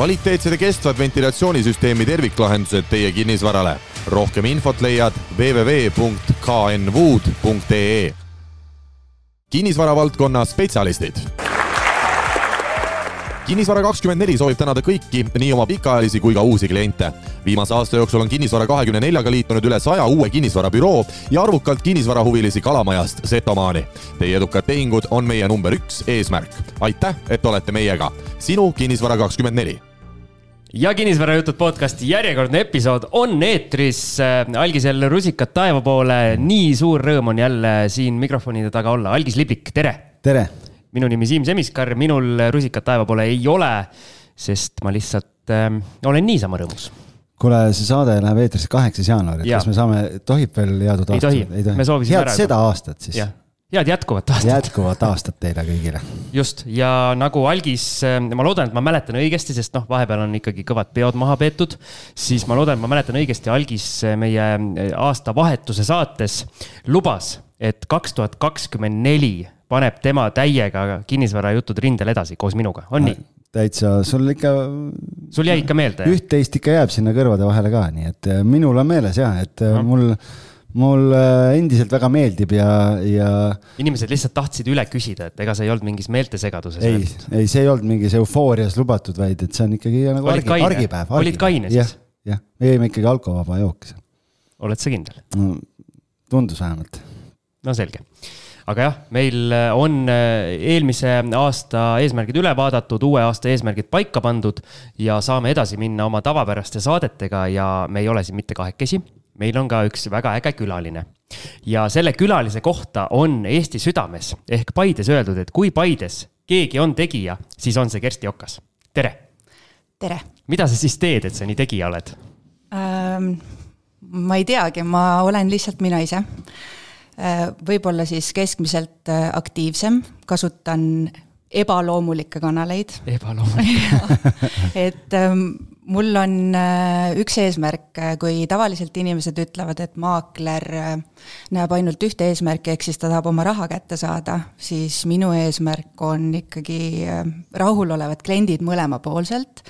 kvaliteetsed ja kestvad ventilatsioonisüsteemi terviklahendused teie kinnisvarale. rohkem infot leiad www.knwood.ee. kinnisvara valdkonna spetsialistid kinnisvara kakskümmend neli soovib tänada kõiki, nii oma pikaajalisi kui ka uusi kliente. viimase aasta jooksul on Kinnisvara kahekümne neljaga liitunud üle saja uue kinnisvarabüroo ja arvukalt kinnisvarahuvilisi Kalamajast Setomaani. Teie edukad tehingud on meie number üks eesmärk. aitäh, et olete meiega. sinu Kinnisvara kakskümmend neli ja kinnisvarajutud podcasti järjekordne episood on eetris. algisel rusikad taeva poole, nii suur rõõm on jälle siin mikrofonide taga olla. algis Liblik, tere. tere minu nimi Siim Semiskar, minul rusikat taeva poole ei ole, sest ma lihtsalt äh, olen niisama rõõmus kuule, see saade läheb eetrisse kaheksas jaanuar, et ja. kas me saame, tohib veel head uut aastat? ei tohi, me soovisime head seda aastat siis. Head jätkuvat aastat. jätkuvat aastat teile kõigile. just, ja nagu algis, ma loodan, et ma mäletan õigesti, sest noh, vahepeal on ikkagi kõvad peod maha peetud, siis ma loodan, et ma mäletan õigesti, algis meie aastavahetuse saates lubas, et kaks tuhat kakskümmend neli paneb tema täiega kinnisvarajutud rindel edasi koos minuga, on nii? täitsa, sul ikka. sul jäi ikka meelde? üht-teist ikka jääb sinna kõrvade vahele ka, nii et äh, minul on meeles ja, et no. Äh, mul, mul äh, endiselt väga meeldib ja, ja. inimesed lihtsalt tahtsid üle küsida, et ega see ei olnud mingis meeltesegaduses. ei, ei, see ei olnud mingis eufoorias lubatud, vaid et see on ikkagi nagu argi, argipäev. olid kaine siis? jah, me jõime ikkagi alkovaba jooki. oled sa kindel no,? tundus vähemalt. no selge aga jah, meil on äh, eelmise aasta eesmärgid üle vaadatud, uue aasta eesmärgid paika pandud ja saame edasi minna oma tavapäraste saadetega ja me ei ole siin mitte kahekesi. Meil on ka üks väga äge külaline ja selle külalise kohta on Eesti südames ehk Paides öeldud, et kui Paides keegi on tegija, siis on see Kersti Okas. tere. tere. mida sa siis teed, et sa nii tegija oled ähm,? ma ei teagi, ma olen lihtsalt mina ise Äh, võib-olla siis keskmiselt äh, aktiivsem, kasutan ebaloomulikke kanaleid. ebaloomulikke et ähm, mul on äh, üks eesmärk, kui tavaliselt inimesed ütlevad, et maakler näeb ainult ühte eesmärki, ehk siis ta tahab oma raha kätte saada, siis minu eesmärk on ikkagi rahulolevad kliendid mõlemapoolselt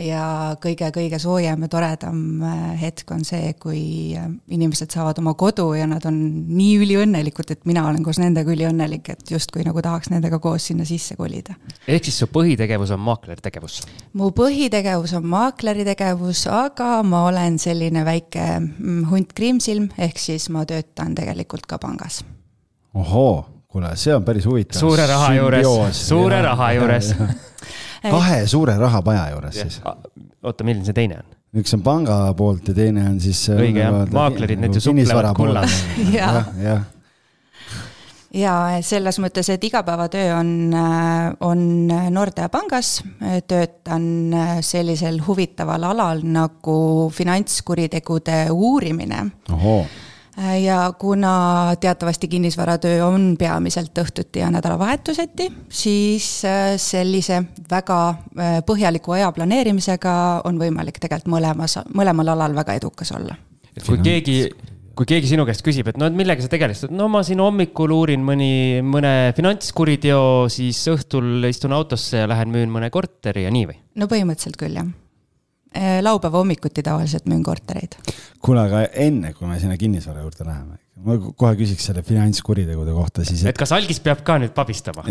ja kõige-kõige soojem ja toredam äh, hetk on see, kui äh, inimesed saavad oma kodu ja nad on nii üliõnnelikud, et mina olen koos nendega üliõnnelik, et justkui nagu tahaks nendega koos sinna sisse kolida. ehk siis su põhitegevus on maakleri tegevus? mu põhitegevus on maakleri tegevus, aga ma olen selline väike mm, hunt kriimsilm, ehk siis ma töötan tegelikult ka pangas. ohoo, kuule, see on päris huvitav. suure raha juures, suure ja, raha juures kahe suure rahapaja juures siis. oota, milline see teine on? üks on panga poolt ja teine on siis. Äh, õige jah, maaklerid, need ju suplevad kullas. jah, jah ja selles mõttes, et igapäevatöö on, äh, on Nordea pangas, töötan äh, sellisel huvitaval alal nagu finantskuritegude uurimine. Äh, ja kuna teatavasti kinnisvaratöö on peamiselt õhtuti ja nädalavahetuseti, siis äh, sellise väga äh, põhjaliku aja planeerimisega on võimalik tegelikult mõlemas, mõlemal alal väga edukas olla. et kui keegi, kui keegi sinu käest küsib, et no et millega sa tegeled, no ma siin hommikul uurin mõni, mõne finantskuriteo, siis õhtul istun autosse ja lähen müün mõne korteri ja nii või? no põhimõtteliselt küll, jah laupäeva hommikuti tavaliselt müün kortereid. kuule, aga enne, kui me sinna kinnisvara juurde läheme, ma kohe küsiks selle finantskuritegude kohta siis et.... et kas algis peab ka nüüd pabistama?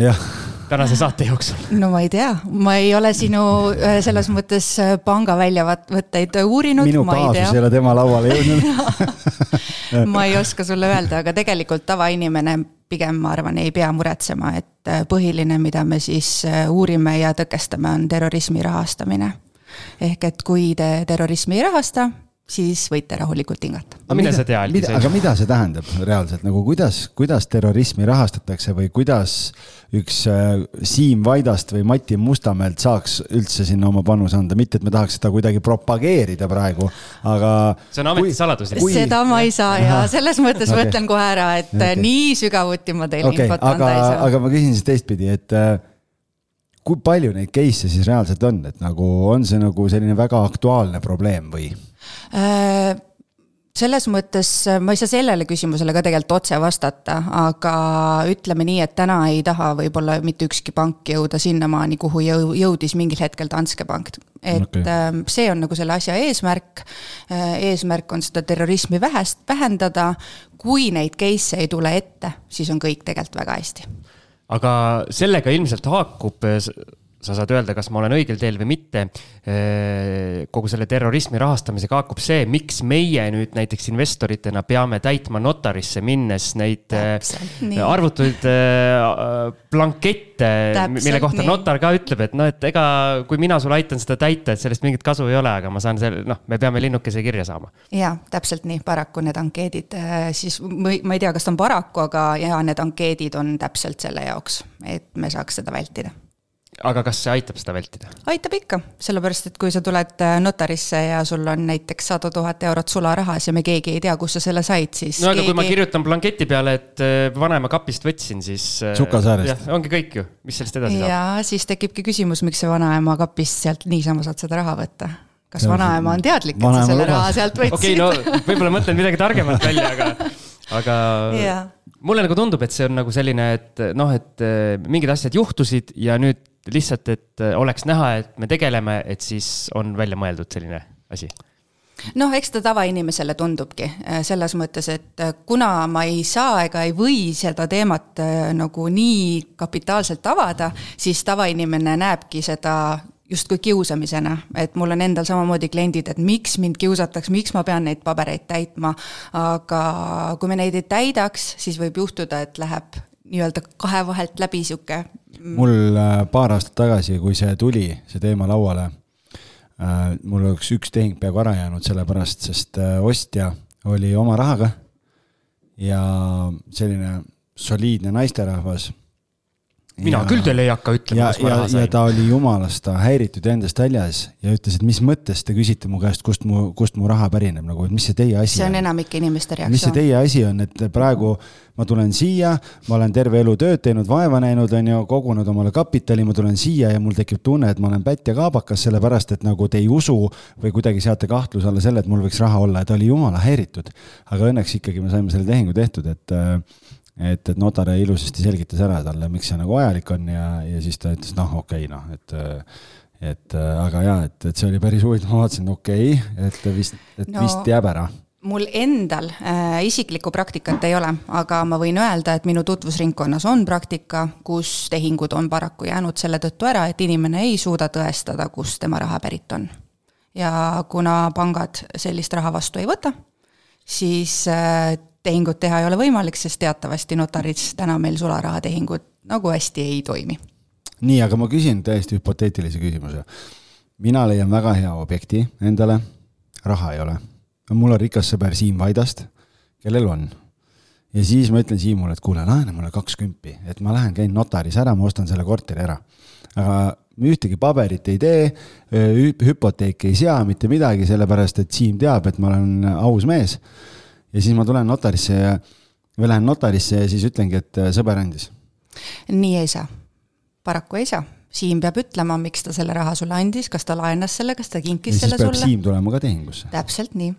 tänase saate jooksul? no ma ei tea, ma ei ole sinu äh, selles mõttes äh, panga väljavõtteid uurinud. minu kaasus ei ole tema lauale jõudnud ma ei oska sulle öelda, aga tegelikult tavainimene pigem ma arvan, ei pea muretsema, et põhiline, mida me siis uurime ja tõkestame, on terrorismi rahastamine ehk et kui te terrorismi ei rahasta, siis võite rahulikult hingata. aga mine sa tea, Algis. aga mida see tähendab reaalselt nagu kuidas, kuidas terrorismi rahastatakse või kuidas üks äh, Siim Vaidast või Mati Mustamäelt saaks üldse sinna oma panuse anda, mitte et me tahaks seda kuidagi propageerida praegu, aga. see on ametisaladus. Seda ma ei saa ja selles mõttes okay. ma ütlen kohe ära, et okay. nii sügavuti ma teile okay, infot anda ei saa. aga ma küsin siis teistpidi, et äh, kui palju neid case'e siis reaalselt on, et nagu on see nagu selline väga aktuaalne probleem või äh,? selles mõttes äh, ma ei saa sellele küsimusele ka tegelikult otse vastata, aga ütleme nii, et täna ei taha võib-olla mitte ükski pank jõuda sinnamaani, kuhu jõu-, jõudis mingil hetkel Danske Bank. et okay. Ähm, see on nagu selle asja eesmärk. Äh, eesmärk on seda terrorismi vähest, vähendada. kui neid case'e ei tule ette, siis on kõik tegelikult väga hästi aga sellega ilmselt haakub sa saad öelda, kas ma olen õigel teel või mitte. kogu selle terrorismi rahastamisega haakub see, miks meie nüüd näiteks investoritena peame täitma notarisse minnes neid arvutuid blankette, mille kohta nii. notar ka ütleb, et noh, et ega kui mina sulle aitan seda täita, et sellest mingit kasu ei ole, aga ma saan selle, noh, me peame linnukese kirja saama. ja täpselt nii, paraku need ankeedid siis, ma ei tea, kas ta on paraku, aga ja need ankeedid on täpselt selle jaoks, et me saaks seda vältida aga kas see aitab seda vältida? aitab ikka, sellepärast et kui sa tuled äh, notarisse ja sul on näiteks sada tuhat eurot sularahas ja me keegi ei tea, kust sa selle said, siis. no aga keegi... kui ma kirjutan blanketi peale, et äh, vanema kapist võtsin, siis. Äh, Sukasäärest. ongi kõik ju, mis sellest edasi saab. ja siis tekibki küsimus, miks sa vanaema kapist sealt niisama saad seda raha võtta kas vanaema on teadlik, et sa selle raha sealt võtsid? okei okay,, no võib-olla mõtlen midagi targemat välja, aga, aga yeah. mulle nagu tundub, et see on nagu selline, et noh, et mingid asjad juhtusid ja nüüd lihtsalt, et äh, oleks näha, et me tegeleme, et siis on välja mõeldud selline asi noh, eks ta tavainimesele tundubki äh, selles mõttes, et äh, kuna ma ei saa ega ei või seda teemat nagu nii kapitaalselt avada, siis tavainimene näebki seda justkui kiusamisena, et mul on endal samamoodi kliendid, et miks mind kiusatakse, miks ma pean neid pabereid täitma. aga kui me neid ei täidaks, siis võib juhtuda, et läheb nii-öelda kahe vahelt läbi sihuke. Mul äh, paar aastat tagasi, kui see tuli, see teema lauale, äh, mul oleks üks tehing peaaegu ära jäänud, sellepärast, sest äh, ostja oli oma rahaga ja selline soliidne naisterahvas mina ja, küll teile ei hakka ütlema, kus ma raha sain. ja ta oli jumalast häiritud endast väljas ja ütles, et mis mõttes te küsite mu käest, kust mu, kust mu raha pärineb nagu, et mis see teie asi on. see on enamike inimeste reaktsioon. mis see teie asi on, et praegu ma tulen siia, ma olen terve elu tööd teinud, vaeva näinud, on ju, kogunud omale kapitali, ma tulen siia ja mul tekib tunne, et ma olen pätt ja kaabakas, sellepärast et nagu te ei usu või kuidagi seate kahtluse alla selle, et mul võiks raha olla ja ta oli jumala häiritud. aga õnneks ikkagi me saime selle tehingu tehtud, et äh, et, et notar ilusasti selgitas ära talle, miks see nagu vajalik on ja, ja siis ta ütles, noh, okei okay,, noh, et et aga jaa, et, et see oli päris huvitav, ma vaatasin, okei okay,, et vist, et no, vist jääb ära mul endal äh, isiklikku praktikat ei ole, aga ma võin öelda, et minu tutvusringkonnas on praktika, kus tehingud on paraku jäänud selle tõttu ära, et inimene ei suuda tõestada, kust tema raha pärit on. ja kuna pangad sellist raha vastu ei võta, siis äh, tehingut teha ei ole võimalik, sest teatavasti notaris täna meil sularahatehingud nagu hästi ei toimi. nii, aga ma küsin täiesti hüpoteetilise küsimuse. mina leian väga hea objekti endale, raha ei ole. mul on rikas sõber Siim Vaidast, kellel on. ja siis ma ütlen Siimule, et kuule, laena mulle kaks kümpi, et ma lähen käin notaris ära, ma ostan selle korteri ära. aga ühtegi paberit ei tee, hüpoteeki ei sea, mitte midagi, sellepärast et Siim teab, et ma olen aus mees ja siis ma tulen notarisse ja, või lähen notarisse ja siis ütlengi, et äh, sõber andis. nii ei saa, paraku ei saa. Siim peab ütlema, miks ta selle raha sulle andis, kas ta laenas selle, kas ta kinkis selle sulle. Siim tulema ka tehingusse. täpselt nii.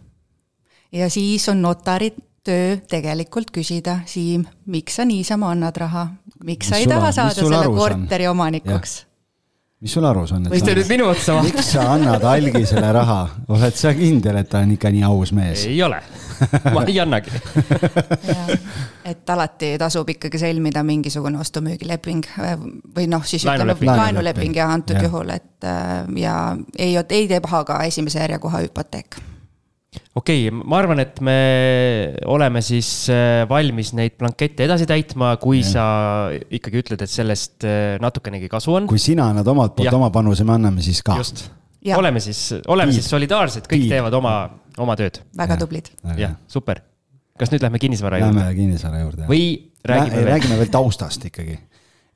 ja siis on notari töö tegelikult küsida, Siim, miks sa niisama annad raha, miks mis sa ei taha saada selle korteri omanikuks? Mis sul arus on? võis te nüüd minu otsa vaadata? miks sa annad algisele raha, oled sa kindel, et ta on ikka nii aus mees? ei ole, ma ei annagi et alati tasub ikkagi sõlmida mingisugune ostu-müügileping või noh, siis ütleme laenuleping ja antud ja. juhul, et äh, ja ei, ei tee paha ka esimese järjekoha hüpoteek okei okay,, ma arvan, et me oleme siis äh, valmis neid blankette edasi täitma, kui ja. sa ikkagi ütled, et sellest äh, natukenegi kasu on. kui sina annad omalt poolt ja. oma panuse, me anname siis ka. just, oleme siis, oleme Tiid. siis solidaarsed, kõik Tiid. teevad oma, oma tööd. väga tublid. jah, super. kas nüüd lähme kinnisvara juurde? Lähme kinnisvara juurde. või räägime Rää, veel? räägime veel taustast ikkagi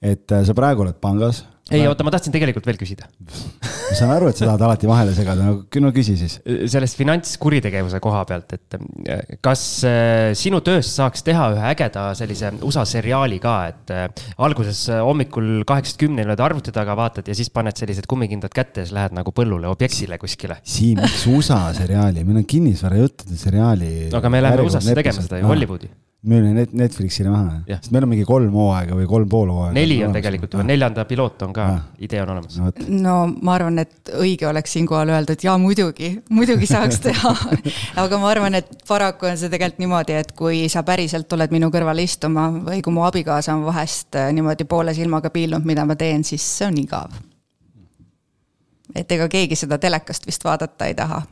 et äh, sa praegu oled pangas ei, oota, ma tahtsin tegelikult veel küsida. ma saan aru, et sa tahad alati vahele segada, no no küsi siis. sellest finantskuritegevuse koha pealt, et äh, kas äh, sinu tööst saaks teha ühe ägeda sellise USA seriaali ka, et alguses hommikul kaheksast kümneni oled arvuti taga, vaatad ja siis paned sellised kummikindad kätte ja siis lähed nagu põllule objektile kuskile. Siim, miks USA seriaali, meil on kinnisvarajuttude seriaali. no aga me läheme USA-sse tegema seda ju, Hollywoodi müüme net, Netflixile maha, sest meil on mingi kolm hooaega või kolm pool hooaega. neli on tegelikult juba, neljanda piloot on ka, idee on olemas. No,. no ma arvan, et õige oleks siinkohal öelda, et jaa, muidugi, muidugi saaks teha. Aga ma arvan, et paraku on see tegelikult niimoodi, et kui sa päriselt tuled minu kõrvale istuma või kui mu abikaasa on vahest äh, niimoodi poole silmaga piilnud, mida ma teen, siis see on igav. et ega keegi seda telekast vist vaadata ei taha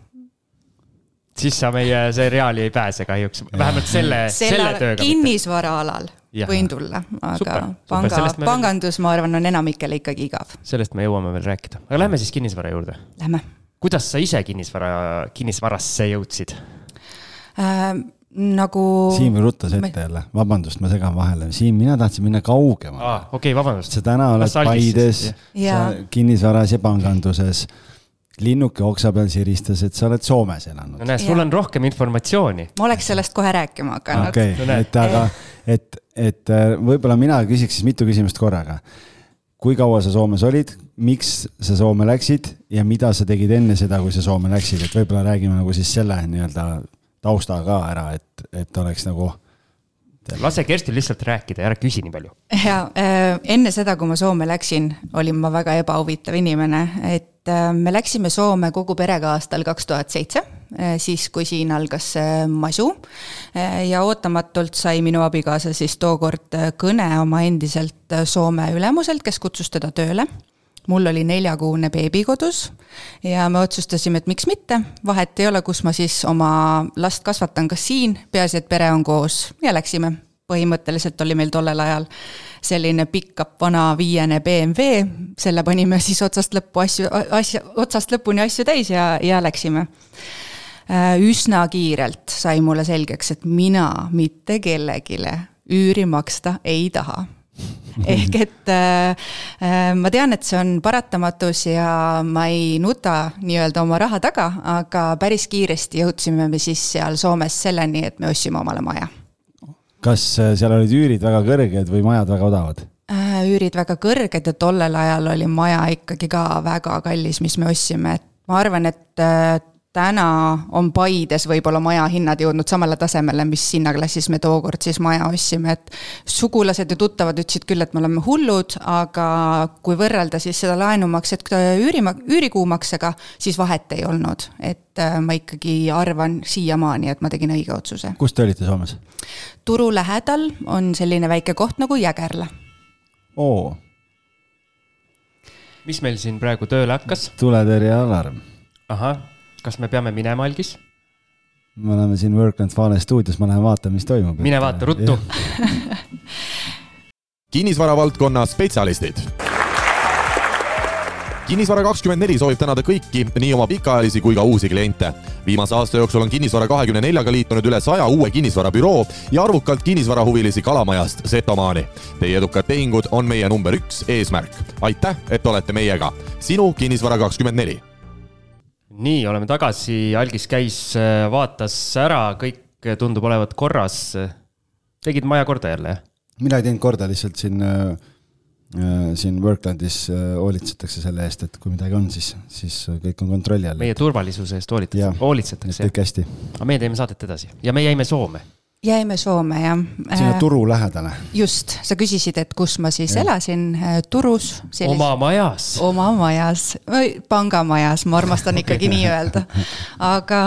siis sa meie seriaali ei pääse kahjuks, vähemalt selle, selle, selle tööga. kinnisvaraalal võin tulla, aga super, panga, pangandus, ma arvan, on enamikele ikkagi igav. sellest me jõuame veel rääkida, aga lähme siis kinnisvara juurde. Lähme. kuidas sa ise kinnisvara, kinnisvarasse jõudsid äh,? nagu. Siim ruttas ette jälle, vabandust, ma segan vahele, Siim, mina tahtsin minna kaugemale ah,. okei okay,, vabandust. sa täna oled Paides, kinnisvaras ja panganduses linnuke oksa peal siristas, et sa oled Soomes elanud. no näe, sul on rohkem informatsiooni. ma oleks sellest kohe rääkima hakanud. okei okay. no,, et aga, et, et äh, võib-olla mina küsiks siis mitu küsimust korraga. kui kaua sa Soomes olid, miks sa Soome läksid ja mida sa tegid enne seda, kui sa Soome läksid, et võib-olla räägime nagu siis selle nii-öelda tausta ka ära, et, et oleks nagu lase Kerstil lihtsalt rääkida ja ära küsi nii palju. ja äh, enne seda, kui ma Soome läksin, olin ma väga ebahuvitav inimene, et äh, me läksime Soome kogu perega aastal kaks tuhat seitse, äh, siis kui siin algas see masu. ja ootamatult sai minu abikaasa siis tookord kõne oma endiselt Soome ülemuselt, kes kutsus teda tööle mul oli neljakuune beebi kodus ja me otsustasime, et miks mitte, vahet ei ole, kus ma siis oma last kasvatan, kas siin, peaasi, et pere on koos. Ja läksime. põhimõtteliselt oli meil tollel ajal selline pikk vana viiene BMW, selle panime siis otsast lõppu asju, asja, otsast lõpuni asju täis ja, ja läksime. Äh, üsna kiirelt sai mulle selgeks, et mina mitte kellelegi üüri maksta ei taha ehk et äh, äh, ma tean, et see on paratamatus ja ma ei nuta nii-öelda oma raha taga, aga päris kiiresti jõudsime me siis seal Soomes selleni, et me ostsime omale maja. kas äh, seal olid üürid väga kõrged või majad väga odavad? Äh, üürid väga kõrged ja tollel ajal oli maja ikkagi ka väga kallis, mis me ostsime, et ma arvan, et täna on Paides võib-olla majahinnad jõudnud samale tasemele, mis hinnaklassis me tookord siis maja ostsime, et sugulased ja tuttavad ütlesid küll, et me oleme hullud, aga kui võrrelda siis seda laenumakset üürima, üürikuumaksega, siis vahet ei olnud. et äh, ma ikkagi arvan siiamaani, et ma tegin õige otsuse. kus te olite Soomes? turu lähedal on selline väike koht nagu Jägerla. oo. mis meil siin praegu tööle hakkas? tuletõrjealarm. ahah kas me peame minema, Algis? me oleme siin Workland Fale stuudios, ma lähen vaatan, mis toimub. mine vaata ruttu kinnisvara valdkonna spetsialistid kinnisvara kakskümmend neli soovib tänada kõiki, nii oma pikaajalisi kui ka uusi kliente. viimase aasta jooksul on Kinnisvara kahekümne neljaga liitunud üle saja uue kinnisvarabüroo ja arvukalt kinnisvarahuvilisi Kalamajast Setomaani. Teie edukad tehingud on meie number üks eesmärk. aitäh, et olete meiega. sinu Kinnisvara kakskümmend neli nii, oleme tagasi, algis käis, äh, vaatas ära, kõik tundub olevat korras. tegid maja korda jälle, jah? mina ei teinud korda, lihtsalt siin äh, äh siin Worklandis äh, hoolitsetakse selle eest, et kui midagi on, siis, siis kõik on kontrolli all. meie turvalisuse eest hoolitsetakse, hoolitsetakse. kõik hästi. aga meie teeme saadet edasi ja me jäime Soome jäime Soome, jah. sinna äh, Turu lähedale. just, sa küsisid, et kus ma siis ja. elasin, äh, Turus. oma majas. oma majas, pangamajas, ma armastan ikkagi nii öelda. aga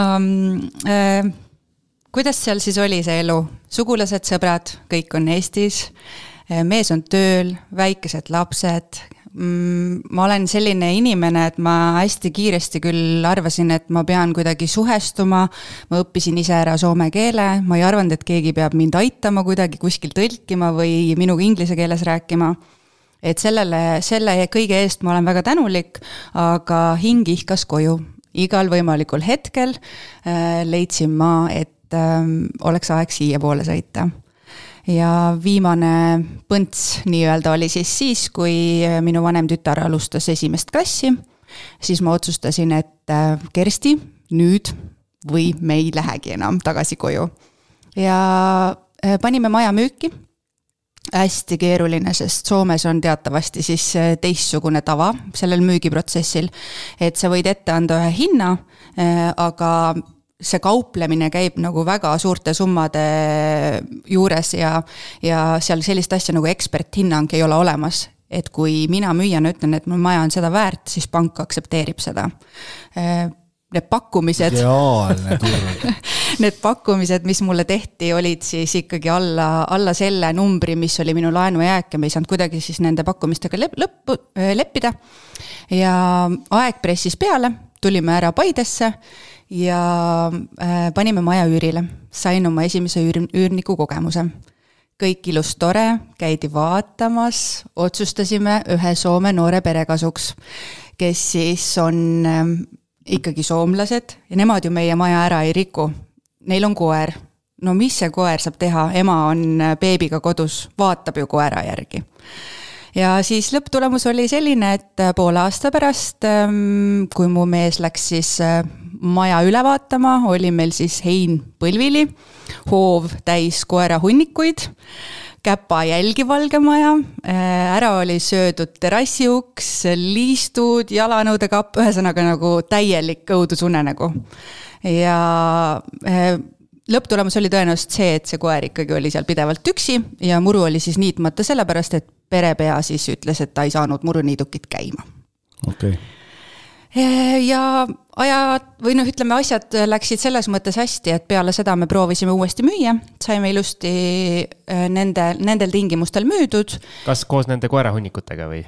äh, kuidas seal siis oli see elu? sugulased, sõbrad, kõik on Eestis, äh, mees on tööl, väikesed lapsed, Mm, ma olen selline inimene, et ma hästi kiiresti küll arvasin, et ma pean kuidagi suhestuma. ma õppisin ise ära soome keele, ma ei arvanud, et keegi peab mind aitama kuidagi kuskil tõlkima või minuga inglise keeles rääkima. et sellele, selle kõige eest ma olen väga tänulik, aga hing ihkas koju. igal võimalikul hetkel äh, leidsin ma, et äh, oleks aeg siiapoole sõita ja viimane põnts nii-öelda oli siis siis, kui minu vanem tütar alustas esimest klassi, siis ma otsustasin, et äh, Kersti, nüüd või me ei lähegi enam tagasi koju. ja äh, panime maja müüki hästi keeruline, sest Soomes on teatavasti siis äh, teistsugune tava sellel müügiprotsessil. et sa võid ette anda ühe hinna, aga see kauplemine käib nagu väga suurte summade juures ja, ja seal sellist asja nagu eksperthinnang ei ole olemas. et kui mina müüjana ütlen, et mu maja on seda väärt, siis pank aktsepteerib seda. Need pakkumised. ideaalne turg Need pakkumised, mis mulle tehti, olid siis ikkagi alla, alla selle numbri, mis oli minu laenujääk ja me ei saanud kuidagi siis nende pakkumistega lõppu, leppida. ja aeg pressis peale, tulime ära Paidesse ja äh, panime maja üürile, sain oma esimese üür, üürniku kogemuse. kõik ilus, tore, käidi vaatamas, otsustasime ühe Soome noore pere kasuks, kes siis on äh, ikkagi soomlased ja nemad ju meie maja ära ei riku. Neil on koer. no mis see koer saab teha, ema on äh, beebiga kodus, vaatab ju koera järgi ja siis lõpptulemus oli selline, et äh, poole aasta pärast, ähm, kui mu mees läks siis äh, maja üle vaatama, oli meil siis hein põlvili, hoov täis koerahunnikuid, käpa jälgi valge maja, äh, ära oli söödud terrassiuks, liistud, jalanõudekapp, ühesõnaga nagu täielik õudusunenägu. ja lõpptulemus oli tõenäoliselt see, et see koer ikkagi oli seal pidevalt üksi ja muru oli siis niitmata sellepärast, et perepea siis ütles, et ta ei saanud muruniidukit käima. okei okay ja ajad või noh, ütleme asjad läksid selles mõttes hästi, et peale seda me proovisime uuesti müüa, saime ilusti äh, nende, nendel tingimustel müüdud. kas koos nende koerahunnikutega või?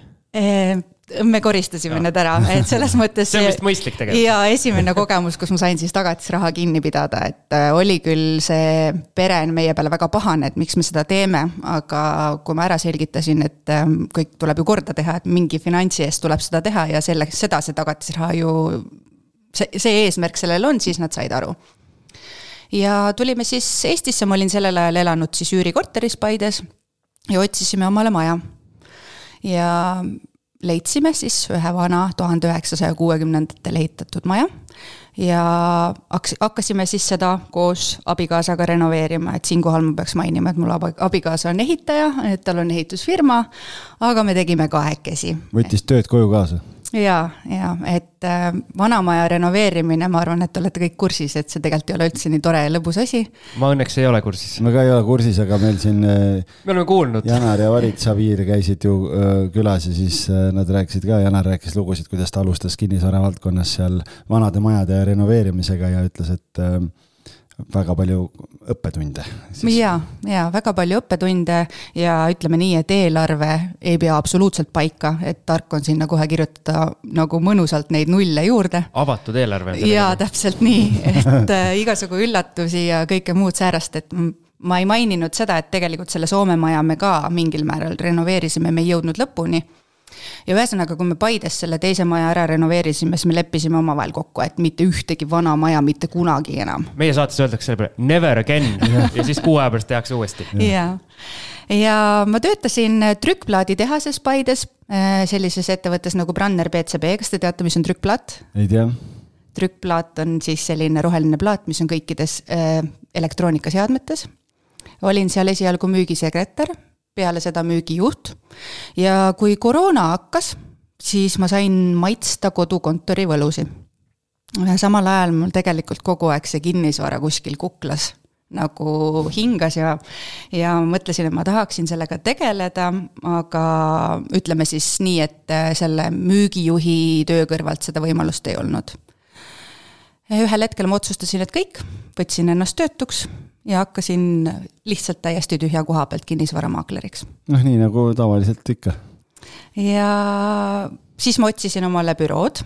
Me koristasime ja. need ära, et selles mõttes. see on vist mõistlik tegelikult. ja esimene kogemus, kus ma sain siis tagatisraha kinni pidada, et äh, oli küll see pere on meie peale väga pahane, et miks me seda teeme, aga kui ma ära selgitasin, et ähm, kõik tuleb ju korda teha, et mingi finantsi eest tuleb seda teha ja selleks, seda see tagatisraha ju. see, see eesmärk sellel on, siis nad said aru. ja tulime siis Eestisse, ma olin sellel ajal elanud siis üürikorteris Paides ja otsisime omale maja ja leidsime siis ühe vana tuhande üheksasaja kuuekümnendatel ehitatud maja ja haks-, hakkasime siis seda koos abikaasaga renoveerima, et siinkohal ma peaks mainima, et mul abikaasa on ehitaja, et tal on ehitusfirma, aga me tegime kahekesi. võttis tööd koju kaasa? Ja, ja et äh, vanamaja renoveerimine, ma arvan, et te olete kõik kursis, et see tegelikult ei ole üldse nii tore ja lõbus asi. ma õnneks ei ole kursis. ma ka ei ole kursis, aga meil siin äh,. me oleme kuulnud. Janar ja Varit Saviir käisid ju äh, külas ja siis äh, nad rääkisid ka, Janar rääkis lugusid, kuidas ta alustas kinnisvara valdkonnas seal vanade majade renoveerimisega ja ütles, et äh, väga palju õppetunde. ja, ja väga palju õppetunde ja ütleme nii, et eelarve ei pea absoluutselt paika, et tark on sinna kohe kirjutada nagu mõnusalt neid nulle juurde. avatud eelarve. jaa, täpselt nii, et äh, igasugu üllatusi ja kõike muud säärast, et ma ei maininud seda, et tegelikult selle Soome maja me ka mingil määral renoveerisime, me ei jõudnud lõpuni ja ühesõnaga, kui me Paides selle teise maja ära renoveerisime, siis me leppisime omavahel kokku, et mitte ühtegi vana maja mitte kunagi enam. meie saates öeldakse selle peale never again ja siis kuu aja pärast tehakse uuesti. ja, ja ma töötasin trükkplaaditehases Paides, äh, sellises ettevõttes nagu Branner BCB, kas te teate, mis on trükkplaat? ei tea trükkplaat on siis selline roheline plaat, mis on kõikides äh, elektroonikaseadmetes. olin seal esialgu müügisekretär peale seda müügijuht. ja kui koroona hakkas, siis ma sain maitsta kodukontori võlusi. samal ajal mul tegelikult kogu aeg see kinnisvara kuskil kuklas nagu hingas ja, ja mõtlesin, et ma tahaksin sellega tegeleda, aga ütleme siis nii, et selle müügijuhi töö kõrvalt seda võimalust ei olnud. ühel hetkel ma otsustasin, et kõik, võtsin ennast töötuks ja hakkasin lihtsalt täiesti tühja koha pealt kinnisvaramaakleriks. noh, nii nagu tavaliselt ikka. ja siis ma otsisin omale bürood,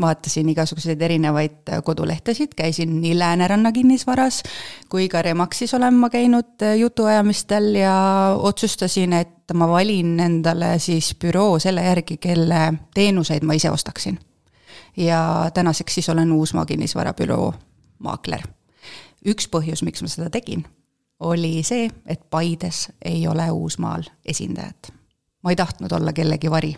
vaatasin igasuguseid erinevaid kodulehtesid, käisin nii Lääneranna kinnisvaras kui ka Remaxis olen ma käinud jutuajamistel ja otsustasin, et ma valin endale siis büroo selle järgi, kelle teenuseid ma ise ostaksin. ja tänaseks siis olen Uusmaa kinnisvarabüroo maakler üks põhjus, miks ma seda tegin, oli see, et Paides ei ole Uusmaal esindajat. ma ei tahtnud olla kellegi vari.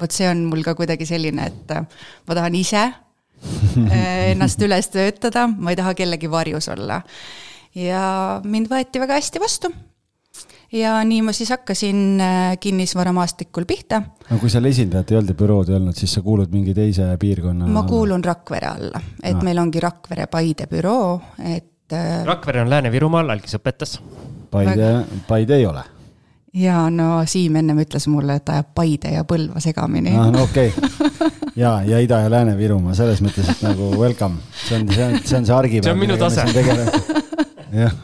vot see on mul ka kuidagi selline, et äh, ma tahan ise äh, ennast üles töötada, ma ei taha kellegi varjus olla. ja mind võeti väga hästi vastu ja nii ma siis hakkasin äh, kinnisvaramaastikul pihta. no kui seal esindajat ei olnud ja bürood ei olnud, siis sa kuulud mingi teise piirkonna ma kuulun Rakvere alla, et no. meil ongi Rakvere-Paide büroo, et äh, Rakvere on Lääne-Virumaal, Algis õpetas. Paide, Paide ei ole ja no Siim ennem ütles mulle, et ajab Paide ja Põlva segamini. ah, no okei okay., ja, ja Ida- ja Lääne-Virumaa selles mõttes, et nagu welcome, see on, see on, see on see argipäev. see on minu tase. jah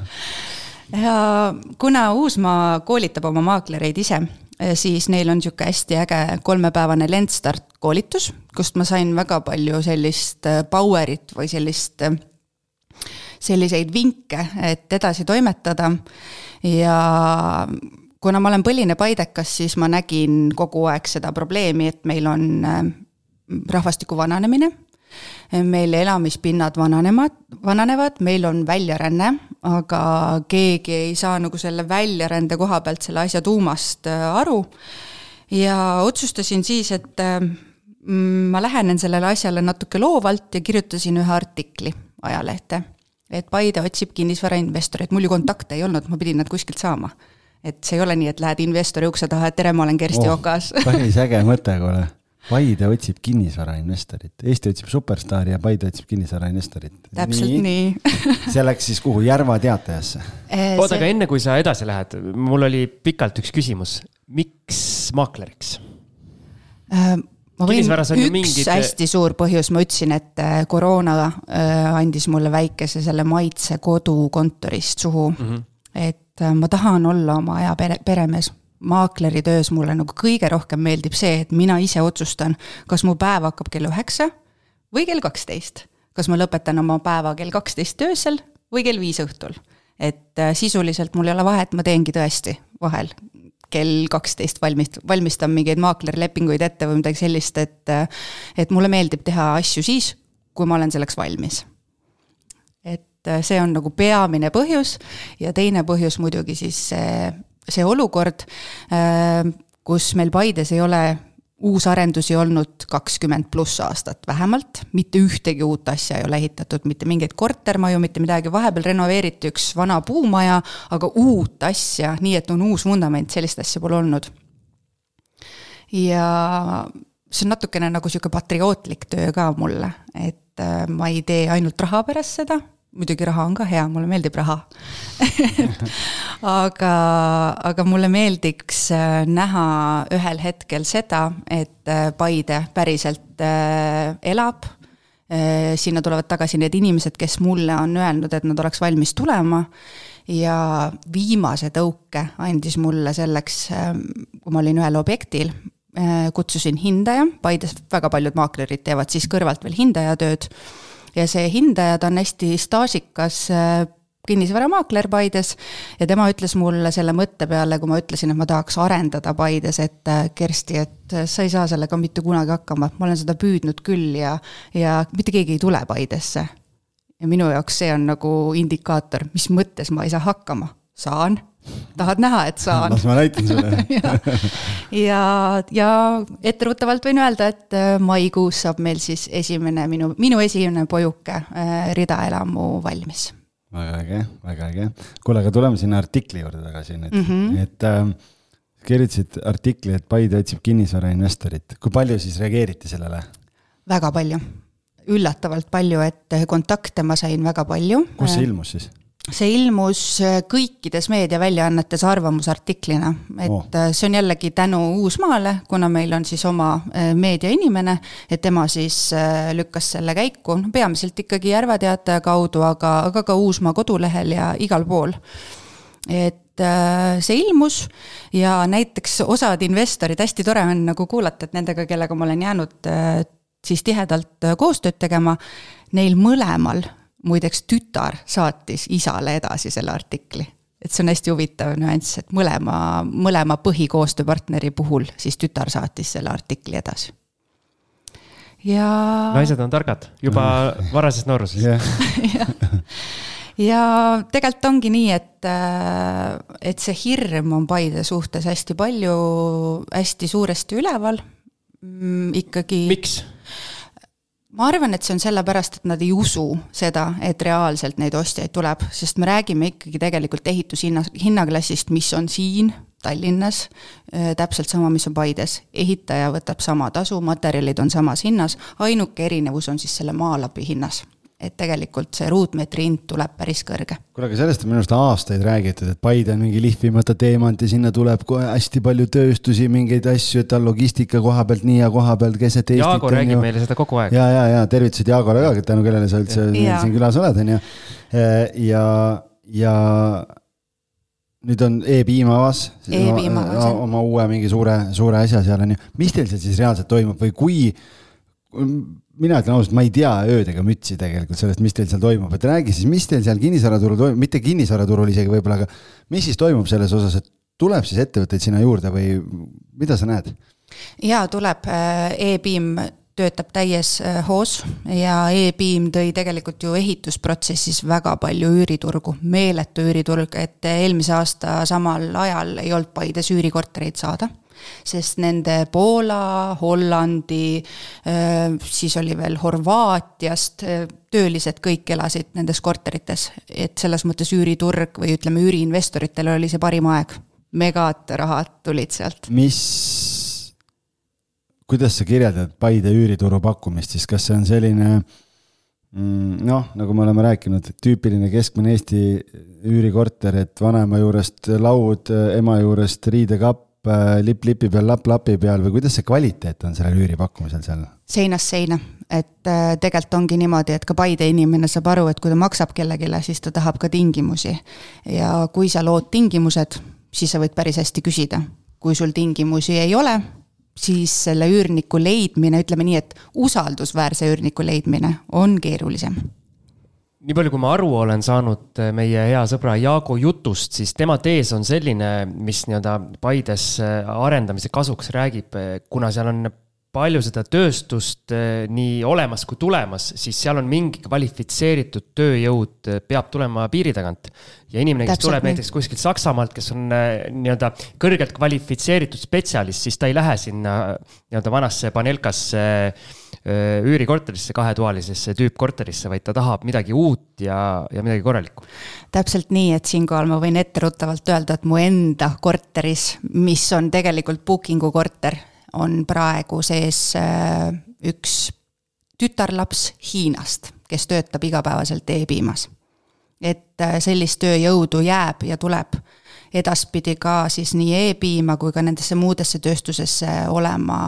ja kuna Uusmaa koolitab oma maaklereid ise, eh, siis neil on niisugune hästi äge kolmepäevane Lendstart koolitus, kust ma sain väga palju sellist eh, power'it või sellist, eh, selliseid vinke, et edasi toimetada ja kuna ma olen põline paidekas, siis ma nägin kogu aeg seda probleemi, et meil on rahvastiku vananemine meil elamispinnad vananevad, vananevad, meil on väljaränne, aga keegi ei saa nagu selle väljarände koha pealt selle asja tuumast äh, aru. ja otsustasin siis, et äh, ma lähenen sellele asjale natuke loovalt ja kirjutasin ühe artikli ajalehte. Et Paide otsib kinnisvarainvestoreid, mul ju kontakte ei olnud, ma pidin nad kuskilt saama. et see ei ole nii, et lähed investori ukse taha, et tere, ma olen Kersti oh, Okas päris äge mõte, kuule Paide otsib kinnisvarainvestorit, Eesti otsib superstaari ja Paide otsib kinnisvarainvestorit. täpselt nii, nii. see läks siis kuhu, Järva Teatajasse? Eh, oota, aga enne kui sa edasi lähed, mul oli pikalt üks küsimus, miks maakleriks äh,? Ma võin, üks mingid... hästi suur põhjus, ma ütlesin, et äh, koroona äh, andis mulle väikese selle maitse kodukontorist suhu mm. -hmm. et äh, ma tahan olla oma aja pere, peremees maakleri töös mulle nagu kõige rohkem meeldib see, et mina ise otsustan, kas mu päev hakkab kell üheksa või kell kaksteist. kas ma lõpetan oma päeva kell kaksteist öösel või kell viis õhtul. et äh, sisuliselt mul ei ole vahet, ma teengi tõesti vahel kell kaksteist valmist-, valmistan mingeid maaklerlepinguid ette või midagi sellist, et et mulle meeldib teha asju siis, kui ma olen selleks valmis. et äh, see on nagu peamine põhjus ja teine põhjus muidugi siis see see olukord, äh, kus meil Paides ei ole uusarendusi olnud kakskümmend pluss aastat vähemalt, mitte ühtegi uut asja ei ole ehitatud, mitte mingeid kortermaju, mitte midagi, vahepeal renoveeriti üks vana puumaja, aga uut asja, nii et on uus vundament, sellist asja pole olnud. ja see on natukene nagu sihuke patriootlik töö ka mulle, et äh, ma ei tee ainult raha pärast seda muidugi raha on ka hea, mulle meeldib raha aga, aga mulle meeldiks äh, näha ühel hetkel seda, et äh, Paide päriselt äh, elab. sinna tulevad tagasi need inimesed, kes mulle on öelnud, et nad oleks valmis tulema. ja viimase tõuke andis mulle selleks, kui ma olin ühel objektil, kutsusin hindaja, Paides väga paljud maaklerid teevad siis kõrvalt veel hindajatööd ja see hindaja, ta on hästi staažikas äh, kinnisvaramaakler Paides ja tema ütles mulle selle mõtte peale, kui ma ütlesin, et ma tahaks arendada Paides, et äh, Kersti, et äh, sa ei saa sellega mitte kunagi hakkama, ma olen seda püüdnud küll ja, ja mitte keegi ei tule Paidesse. ja minu jaoks see on nagu indikaator, mis mõttes ma ei saa hakkama, saan tahad näha, et saan. las ma näitan sulle ja, ja etteruttavalt võin öelda, et äh, maikuus saab meil siis esimene minu, minu esimene pojuke äh, ridaelamu valmis. väga äge, väga äge. kuule, aga tuleme sinna artikli juurde tagasi nüüd mm, -hmm. et äh, kirjutasid artikli, et Paide otsib kinnisvarainvestorit, kui palju siis reageeriti sellele? väga palju, üllatavalt palju, et kontakte ma sain väga palju. kus see ilmus siis? See ilmus äh, kõikides meediaväljaannetes arvamusartiklina, et oh. Äh, see on jällegi tänu Uusmaale, kuna meil on siis oma äh, meediainimene, et tema siis lükkas selle käiku, peamiselt ikkagi Järva Teataja kaudu, aga, aga ka Uusmaa kodulehel ja igal pool. et see ilmus ja näiteks osad investorid, hästi tore on nagu kuulata, et nendega, kellega ma olen jäänud siis tihedalt koostööd tegema, neil mõlemal muideks tütar saatis isale edasi selle artikli. et see on hästi huvitav nüanss, et mõlema, mõlema põhikoostööpartneri puhul siis tütar saatis selle artikli edasi. ja. naised on targad juba varasest noorusest ja, ja tegelikult ongi nii, et, äh, et see hirm on Paide suhtes hästi palju, hästi suuresti üleval mm,. ikkagi. miks? Ma arvan, et see on sellepärast, et nad ei usu seda, et reaalselt neid ostjaid tuleb, sest me räägime ikkagi tegelikult ehitushinna, hinnaklassist, mis on siin Tallinnas, äh, täpselt sama, mis on Paides. ehitaja võtab sama tasu, materjalid on samas hinnas, ainuke erinevus on siis selle maalapi hinnas et tegelikult see ruutmeetri hind tuleb päris kõrge. kuule, aga sellest on minu arust aastaid räägitud, et Paide on mingi lihvimata teemant ja sinna tuleb kohe hästi palju tööstusi, mingeid asju, et ta logistika koha pealt nii ja koha pealt keset Eestit. Jaago räägib ju... meile seda kogu aeg. ja, ja, ja tervitused Jaagole ka, tänu kellele sa üldse ja. siin külas oled, on ju. ja, ja nüüd on e-piim avas e. e-piim avas, jah. oma uue mingi suure, suure asja seal on ju. mis teil seal siis reaalselt toimub või kui mina ütlen ausalt, ma ei tea ööd ega mütsi tegelikult sellest, mis teil seal toimub, et räägi siis, mis teil seal kinnisvaraturul toimub, mitte kinnisvaraturul isegi võib-olla, aga mis siis toimub selles osas, et tuleb siis ettevõtteid sinna juurde või mida sa näed? jaa, tuleb äh, e-piim töötab täies äh, hoos ja e-piim tõi tegelikult ju ehitusprotsessis väga palju üüriturgu, meeletu üüriturg, et eelmise aasta samal ajal ei olnud Paides üürikortereid saada sest nende Poola, Hollandi, siis oli veel Horvaatiast, töölised kõik elasid nendes korterites, et selles mõttes üüriturg või ütleme, üüriinvestoritel oli see parim aeg. megad rahad tulid sealt. mis, kuidas sa kirjeldad Paide üürituru pakkumist siis, kas see on selline mm, noh, nagu me oleme rääkinud, tüüpiline keskmine Eesti üürikorter, et vanaema juurest laud, ema juurest riidekapp, Äh, lipp lipi peal, lapp lapi peal või kuidas see kvaliteet on sellel üüripakkumisel seal? seinast seina, et äh, tegelikult ongi niimoodi, et ka Paide inimene saab aru, et kui ta maksab kellelegi, siis ta tahab ka tingimusi. ja kui sa lood tingimused, siis sa võid päris hästi küsida. kui sul tingimusi ei ole, siis selle üürniku leidmine, ütleme nii, et usaldusväärse üürniku leidmine on keerulisem nii palju, kui ma aru olen saanud eh, meie hea sõbra Jaago jutust, siis tema tees on selline, mis nii-öelda Paides eh, arendamise kasuks räägib, eh, kuna seal on palju seda tööstust nii olemas kui tulemas, siis seal on mingi kvalifitseeritud tööjõud peab tulema piiri tagant. ja inimene, kes Täpselt tuleb nii. näiteks kuskilt Saksamaalt, kes on nii-öelda kõrgelt kvalifitseeritud spetsialist, siis ta ei lähe sinna nii-öelda vanasse Panelkasse Äh, üürikorterisse, kahetoalisesse tüüppkorterisse, vaid ta tahab midagi uut ja, ja midagi korralikku. täpselt nii, et siinkohal ma võin etteruttavalt öelda, et mu enda korteris, mis on tegelikult booking'u korter, on praegu sees äh, üks tütarlaps Hiinast, kes töötab igapäevaselt e-piimas. et äh, sellist tööjõudu jääb ja tuleb edaspidi ka siis nii e-piima kui ka nendesse muudesse tööstusesse olema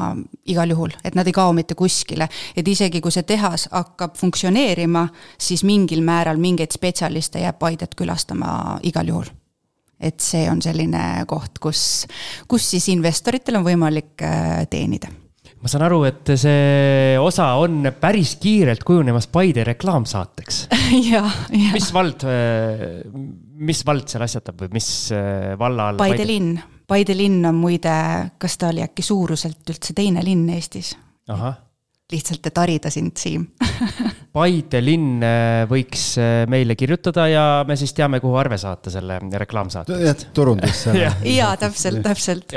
igal juhul, et nad ei kao mitte kuskile. et isegi kui see tehas hakkab funktsioneerima, siis mingil määral mingeid spetsialiste jääb Paidet külastama igal juhul et see on selline koht, kus, kus siis investoritel on võimalik äh, teenida ma saan aru, et see osa on päris kiirelt kujunemas Paide reklaamsaateks ja, ja. mis vald, mis vald seal asjatab või mis äh, valla all? Paide linn, Paide linn on muide, kas ta oli äkki suuruselt üldse teine linn Eestis? lihtsalt, et harida sind, Siim. Paide linn äh, võiks äh, meile kirjutada ja me siis teame, kuhu arve saata selle reklaamsaate. jah, turundusse jaa, täpselt, täpselt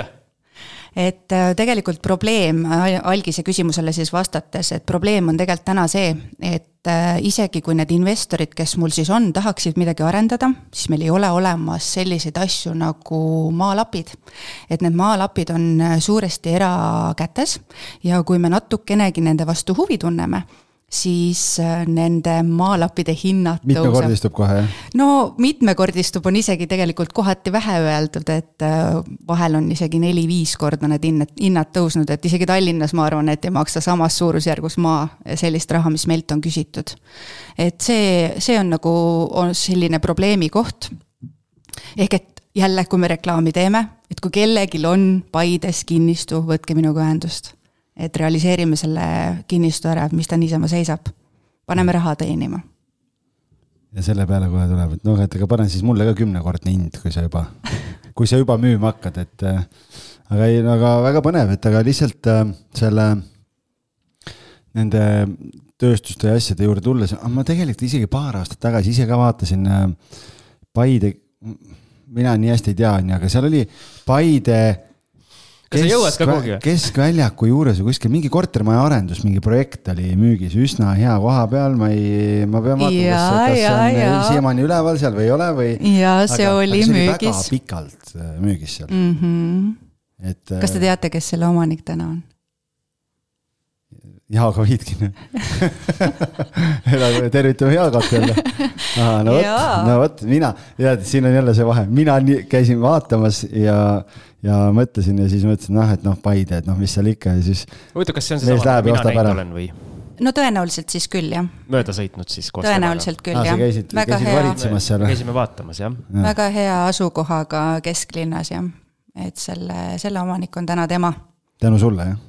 et äh, tegelikult probleem, algise küsimusele siis vastates, et probleem on tegelikult täna see, et äh, isegi kui need investorid, kes mul siis on, tahaksid midagi arendada, siis meil ei ole olemas selliseid asju nagu maalapid. et need maalapid on äh, suuresti erakätes ja kui me natukenegi nende vastu huvi tunneme siis äh, nende maalappide hinnad mitmekordistub kohe, jah? no mitmekordistub on isegi tegelikult kohati vähe öeldud, et äh, vahel on isegi neli-viis korda need hinnad, hinnad tõusnud, et isegi Tallinnas ma arvan, et ei maksa samas suurusjärgus maa sellist raha, mis meilt on küsitud. et see, see on nagu, on selline probleemi koht. ehk et jälle, kui me reklaami teeme, et kui kellelgi on Paides kinnistu, võtke minuga ühendust et realiseerime selle kinnistu ära, mis ta niisama seisab. paneme raha teenima. ja selle peale kohe tuleb, et noh, et aga pane siis mulle ka kümnekordne hind, kui sa juba, kui sa juba müüma hakkad, et äh, aga ei, aga väga põnev, et aga lihtsalt äh, selle, nende tööstuste ja asjade juurde tulles, ma tegelikult isegi paar aastat tagasi ise ka vaatasin äh, Paide, mina nii hästi ei tea, onju, aga seal oli Paide kas sa jõuad ka kuhugi või? keskväljaku juures või kuskil mingi kortermaja arendus, mingi projekt oli müügis üsna hea koha peal, ma ei, ma pean vaatama, kas, kas see on siiamaani üleval seal või ei ole või. ja see aga, oli aga müügis. väga pikalt äh, müügis seal mm. -hmm. et. kas te äh, teate, kes selle omanik täna on? Jaago Viitkin tervitame Jaagot jälle. no vot, no vot, mina, tead, siin on jälle see vahe, mina nii, käisin vaatamas ja, ja mõtlesin ja siis mõtlesin, noh, et noh, Paide, et noh, mis seal ikka ja siis. huvitav, kas see on seesama, mida mina näinud olen või? no tõenäoliselt siis küll, jah. mööda sõitnud siis koos tõenäoliselt küll, jah. käisid, käisid hea... valitsemas seal või? käisime vaatamas, jah ja.. väga hea asukohaga kesklinnas, jah. et selle, selle omanik on täna tema. tänu sulle, jah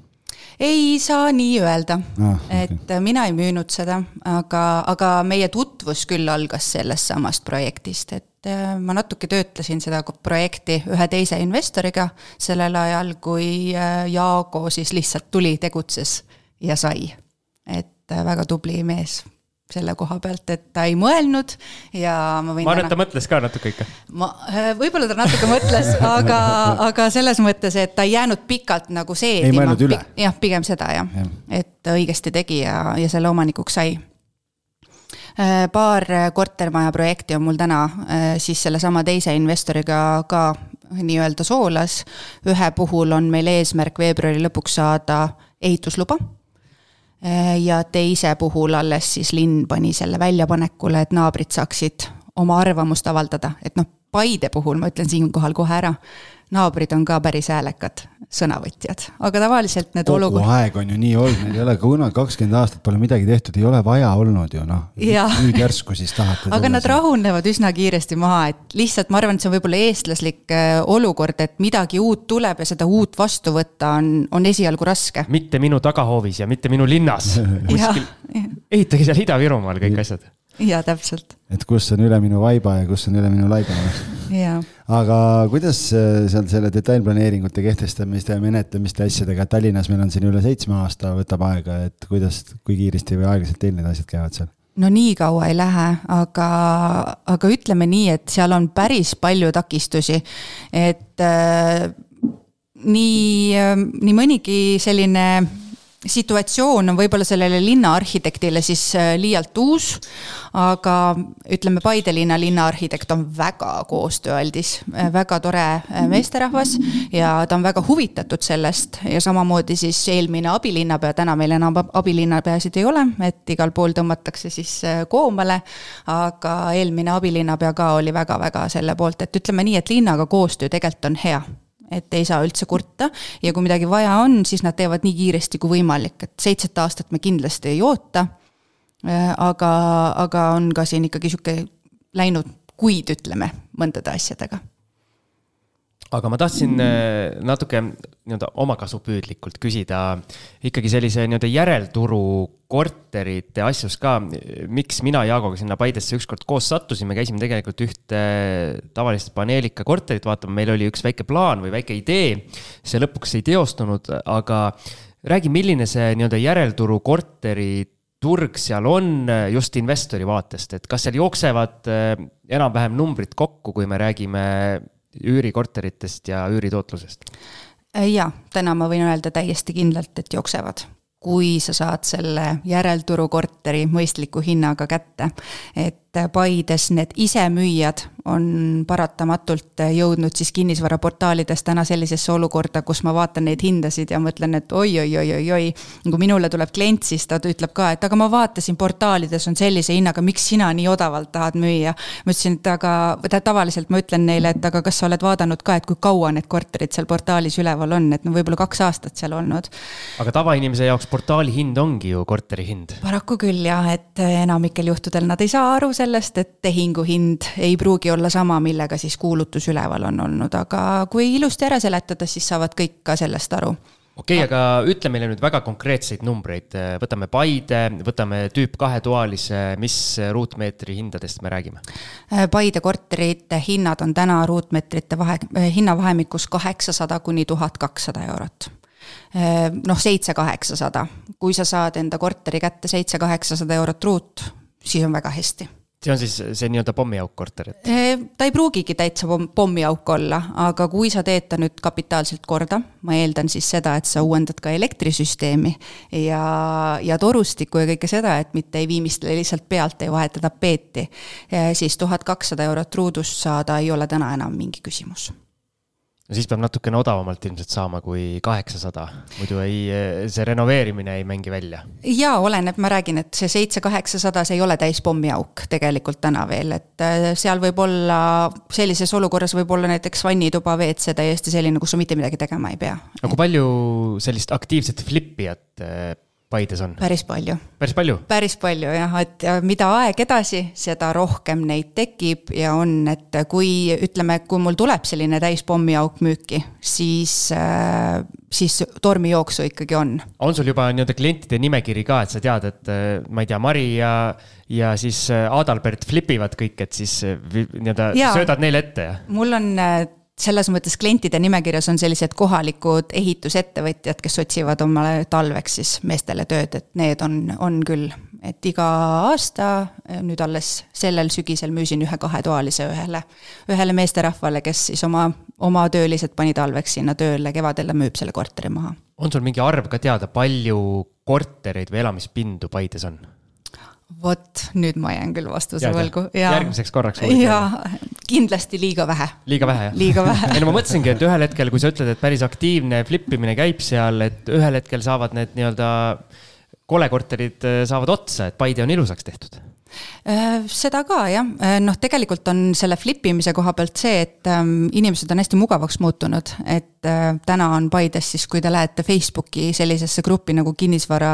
ei saa nii öelda ah,, okay. et mina ei müünud seda, aga, aga meie tutvus küll algas sellest samast projektist, et äh, ma natuke töötlesin seda projekti ühe teise investoriga sellel ajal, kui äh, Jaago siis lihtsalt tuli, tegutses ja sai. et äh, väga tubli mees selle koha pealt, et ta ei mõelnud ja ma võin. ma arvan, et ta mõtles ka natuke ikka. ma, äh, võib-olla ta natuke mõtles, aga, aga selles mõttes, et ta ei jäänud pikalt nagu seedima. ei mõelnud üle. jah, pigem seda jah ja., et õigesti tegi ja, ja selle omanikuks sai äh, paar kortermaja projekti on mul täna äh, siis sellesama teise investoriga ka nii-öelda soolas. ühe puhul on meil eesmärk veebruari lõpuks saada ehitusluba ja teise puhul alles siis linn pani selle väljapanekule, et naabrid saaksid oma arvamust avaldada, et noh, Paide puhul ma ütlen siinkohal kohe ära, naabrid on ka päris häälekad sõnavõtjad, aga tavaliselt need kogu olukord... aeg on ju nii olnud, meil ei ole kunagi kakskümmend aastat pole midagi tehtud, ei ole vaja olnud ju noh. nüüd järsku siis tahate. aga nad rahunevad üsna kiiresti maha, et lihtsalt ma arvan, et see on võib-olla eestlaslik äh, olukord, et midagi uut tuleb ja seda uut vastu võtta on, on esialgu raske. mitte minu tagahoovis ja mitte minu linnas kuskil ehitage seal Ida-Virumaal kõik asjad jaa, täpselt. et kus on üle minu vaiba ja kus on üle minu laiba. aga kuidas äh, seal selle detailplaneeringute kehtestamiste ja menetlemiste asjadega, Tallinnas meil on siin üle seitsme aasta võtab aega, et kuidas, kui kiiresti või aeglaselt teil need asjad käivad seal? no nii kaua ei lähe, aga, aga ütleme nii, et seal on päris palju takistusi, et äh, nii äh,, nii mõnigi selline situatsioon on võib-olla sellele linnaarhitektile siis äh, liialt uus, aga ütleme, Paide linna linnaarhitekt on väga koostööaldis, äh, väga tore äh, meesterahvas ja ta on väga huvitatud sellest ja samamoodi siis eelmine abilinnapea, täna meil enam abilinnapeasid ei ole, et igal pool tõmmatakse siis koomale, aga eelmine abilinnapea ka oli väga-väga selle poolt, et ütleme nii, et linnaga koostöö tegelikult on hea et ei saa üldse kurta. Ja kui midagi vaja on, siis nad teevad nii kiiresti kui võimalik, et seitset aastat me kindlasti ei oota. Äh, aga, aga on ka siin ikkagi sihuke läinud kuid, ütleme, mõndade asjadega aga ma tahtsin äh, natuke nii-öelda omakasupüüdlikult küsida ikkagi sellise nii-öelda järelturu korterite asjus ka. miks mina Jaagoga sinna Paidesse ükskord koos sattusime, käisime tegelikult ühte tavalist paneelika korterit vaatama, meil oli üks väike plaan või väike idee. see lõpuks ei teostunud, aga räägi, milline see nii-öelda järelturu korteri turg seal on just investori vaatest, et kas seal jooksevad äh, enam-vähem numbrid kokku, kui me räägime üürikorteritest ja üüritootlusest? Äh, jaa, täna ma võin öelda täiesti kindlalt, et jooksevad kui sa saad selle järelturu korteri mõistliku hinnaga kätte. et Paides need isemüüjad on paratamatult jõudnud siis kinnisvaraportaalides täna sellisesse olukorda, kus ma vaatan neid hindasid ja mõtlen, et oi-oi-oi-oi-oi. kui minule tuleb klient, siis ta ütleb ka, et aga ma vaatasin, portaalides on sellise hinnaga, miks sina nii odavalt tahad müüa. ma ütlesin, et aga tavaliselt ma ütlen neile, et aga kas sa oled vaadanud ka, et kui kaua need korterid seal portaalis üleval on, et no võib-olla kaks aastat seal olnud. aga tavainimese jaoks portaali hind ongi ju korteri hind. paraku küll jah, et enamikel juhtudel nad ei saa aru sellest, et tehingu hind ei pruugi olla sama, millega siis kuulutus üleval on olnud, aga kui ilusti ära seletada, siis saavad kõik ka sellest aru. Okei okay,, aga ütle meile nüüd väga konkreetseid numbreid, võtame Paide, võtame tüüp kahetoalise, mis ruutmeetri hindadest me räägime? Paide korterite hinnad on täna ruutmeetrite vahe, hinnavahemikus kaheksasada kuni tuhat kakssada eurot. Noh, seitse-kaheksasada. kui sa saad enda korteri kätte seitse-kaheksasada eurot ruut, siis on väga hästi see on siis see nii-öelda pommiauk korter, et? ta ei pruugigi täitsa pommiauk olla, aga kui sa teed ta nüüd kapitaalselt korda, ma eeldan siis seda, et sa uuendad ka elektrisüsteemi ja, ja torustikku ja kõike seda, et mitte ei viimistle lihtsalt pealt, ei vaheta tapeeti, siis tuhat kakssada eurot ruudust saada ei ole täna enam mingi küsimus no siis peab natukene odavamalt ilmselt saama kui kaheksasada, muidu ei, see renoveerimine ei mängi välja. jaa, oleneb, ma räägin, et see seitse-kaheksasada, see ei ole täis pommiauk tegelikult täna veel, et äh, seal võib olla, sellises olukorras võib olla näiteks vannituba, WC täiesti selline, kus sa mitte midagi tegema ei pea. aga kui palju sellist aktiivset flipijat äh, Paides on? päris palju. päris palju? päris palju jah, et mida aeg edasi, seda rohkem neid tekib ja on, et kui ütleme, kui mul tuleb selline täis pommiauk müüki, siis, äh, siis tormijooksu ikkagi on. on sul juba nii-öelda klientide nimekiri ka, et sa tead, et äh, ma ei tea, Mari ja, ja siis äh, Adalbert flipivad kõik, et siis nii-öelda söödad neile ette mul on selles mõttes klientide nimekirjas on sellised kohalikud ehitusettevõtjad, kes otsivad omale talveks siis meestele tööd, et need on, on küll. et iga aasta, nüüd alles sellel sügisel müüsin ühe kahetoalise ühele, ühele meesterahvale, kes siis oma, oma töölised pani talveks sinna tööle, kevadel müüb selle korteri maha. on sul mingi arv ka teada, palju kortereid või elamispindu Paides on? vot nüüd ma jään küll vastuse võlgu. järgmiseks korraks. jaa, kindlasti liiga vähe. liiga vähe, jah? liiga vähe ei no ma mõtlesingi, et ühel hetkel, kui sa ütled, et päris aktiivne flip imine käib seal, et ühel hetkel saavad need nii-öelda kolekorterid äh, saavad otsa, et Paide on ilusaks tehtud äh, seda ka jah, äh, noh, tegelikult on selle flip imise koha pealt see, et ähm, inimesed on hästi mugavaks muutunud, et täna on Paides siis, kui te lähete Facebooki sellisesse gruppi nagu kinnisvara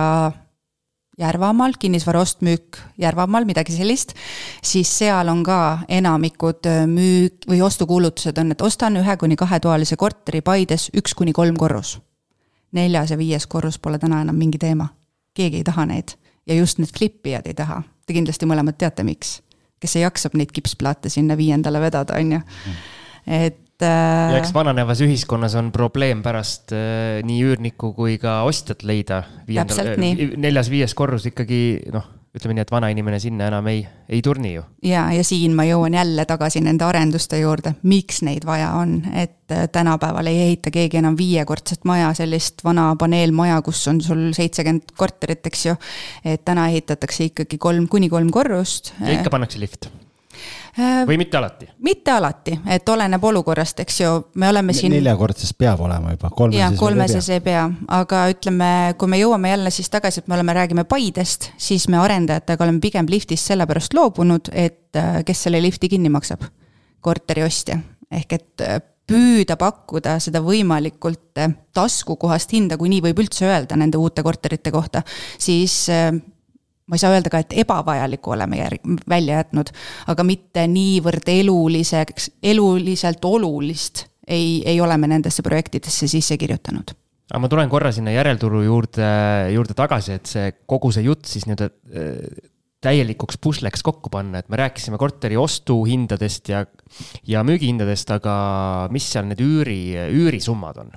Järvamaal, kinnisvara ost-müük Järvamaal, midagi sellist, siis seal on ka enamikud müük- või ostukuulutused on, et ostan ühe kuni kahetoalise korteri Paides üks kuni kolm korrus. neljas ja viies korrus pole täna enam mingi teema. keegi ei taha neid ja just need flipijad ei taha. Te kindlasti mõlemad teate, miks. kes ei jaksab neid kipsplaate sinna viiendale vedada, on ju. et et. Ja eks vananevas ühiskonnas on probleem pärast äh, nii üürnikku kui ka ostjat leida. äh, neljas-viies korrus ikkagi noh, ütleme nii, et vanainimene sinna enam ei, ei turni ju. ja, ja siin ma jõuan jälle tagasi nende arenduste juurde, miks neid vaja on, et äh, tänapäeval ei ehita keegi enam viiekordset maja, sellist vana paneelmaja, kus on sul seitsekümmend korterit, eks ju. et täna ehitatakse ikkagi kolm, kuni kolm korrust. ja ikka pannakse lift Äh, või mitte alati? mitte alati, et oleneb olukorrast, eks ju, me oleme siin. neljakordses peab olema juba, kolmeses. jah, kolmeses ei pea, aga ütleme, kui me jõuame jälle siis tagasi, et me oleme, räägime Paidest, siis me arendajatega oleme pigem liftist sellepärast loobunud, et äh, kes selle lifti kinni maksab? korteri ostja, ehk et äh, püüda pakkuda seda võimalikult taskukohast hinda, kui nii võib üldse öelda nende uute korterite kohta, siis ma ei saa öelda ka, et ebavajalikku oleme järg-, välja jätnud, aga mitte niivõrd eluliseks, eluliselt olulist ei, ei ole me nendesse projektidesse sisse kirjutanud aga ma tulen korra sinna järelturu juurde, juurde tagasi, et see kogu see jutt siis nii-öelda äh, täielikuks pusleks kokku panna, et me rääkisime korteri ostuhindadest ja, ja müügihindadest, aga mis seal need üüri, üürisummad on?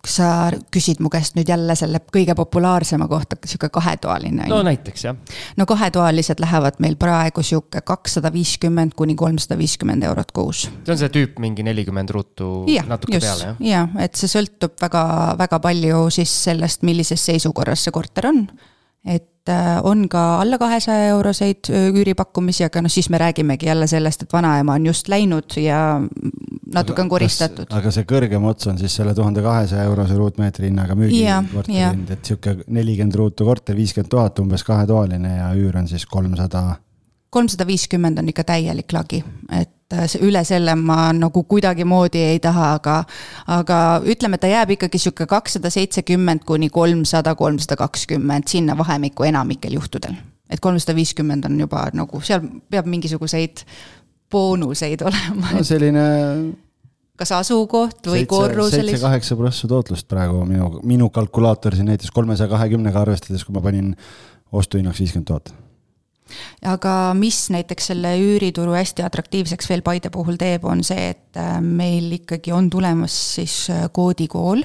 Kas sa küsid mu käest nüüd jälle selle kõige populaarsema kohta, sihuke kahetoaline? no näiteks jah. no kahetoalised lähevad meil praegu sihuke kakssada viiskümmend kuni kolmsada viiskümmend eurot kuus. see on see tüüp mingi nelikümmend ruutu ja, natuke just, peale jah? jah, et see sõltub väga, väga palju siis sellest, millises seisukorras see korter on et äh, on ka alla kahesaja euroseid äh, üüripakkumisi, aga noh, siis me räägimegi jälle sellest, et vanaema on just läinud ja natuke on koristatud. aga see kõrgem ots on siis selle tuhande kahesaja eurose ruutmeetri hinnaga müügikorteri hind, et sihuke nelikümmend ruutu korter, viiskümmend tuhat umbes kahetoaline ja üür on siis kolmsada. Kolmsada viiskümmend on ikka täielik lagi, et Äh, üle selle ma nagu kuidagimoodi ei taha, aga, aga ütleme, ta jääb ikkagi sihuke kakssada seitsekümmend kuni kolmsada, kolmsada kakskümmend sinna vahemikku enamikel juhtudel. et kolmsada viiskümmend on juba nagu seal peab mingisuguseid boonuseid olema. no selline kas asukoht või korrus? seitse-kaheksa prossu tootlust praegu minu, minu kalkulaator siin näitas kolmesaja kahekümnega arvestades, kui ma panin ostuhinnaks viiskümmend tuhat aga mis näiteks selle üürituru hästi atraktiivseks veel Paide puhul teeb, on see, et äh, meil ikkagi on tulemas siis äh, koodikool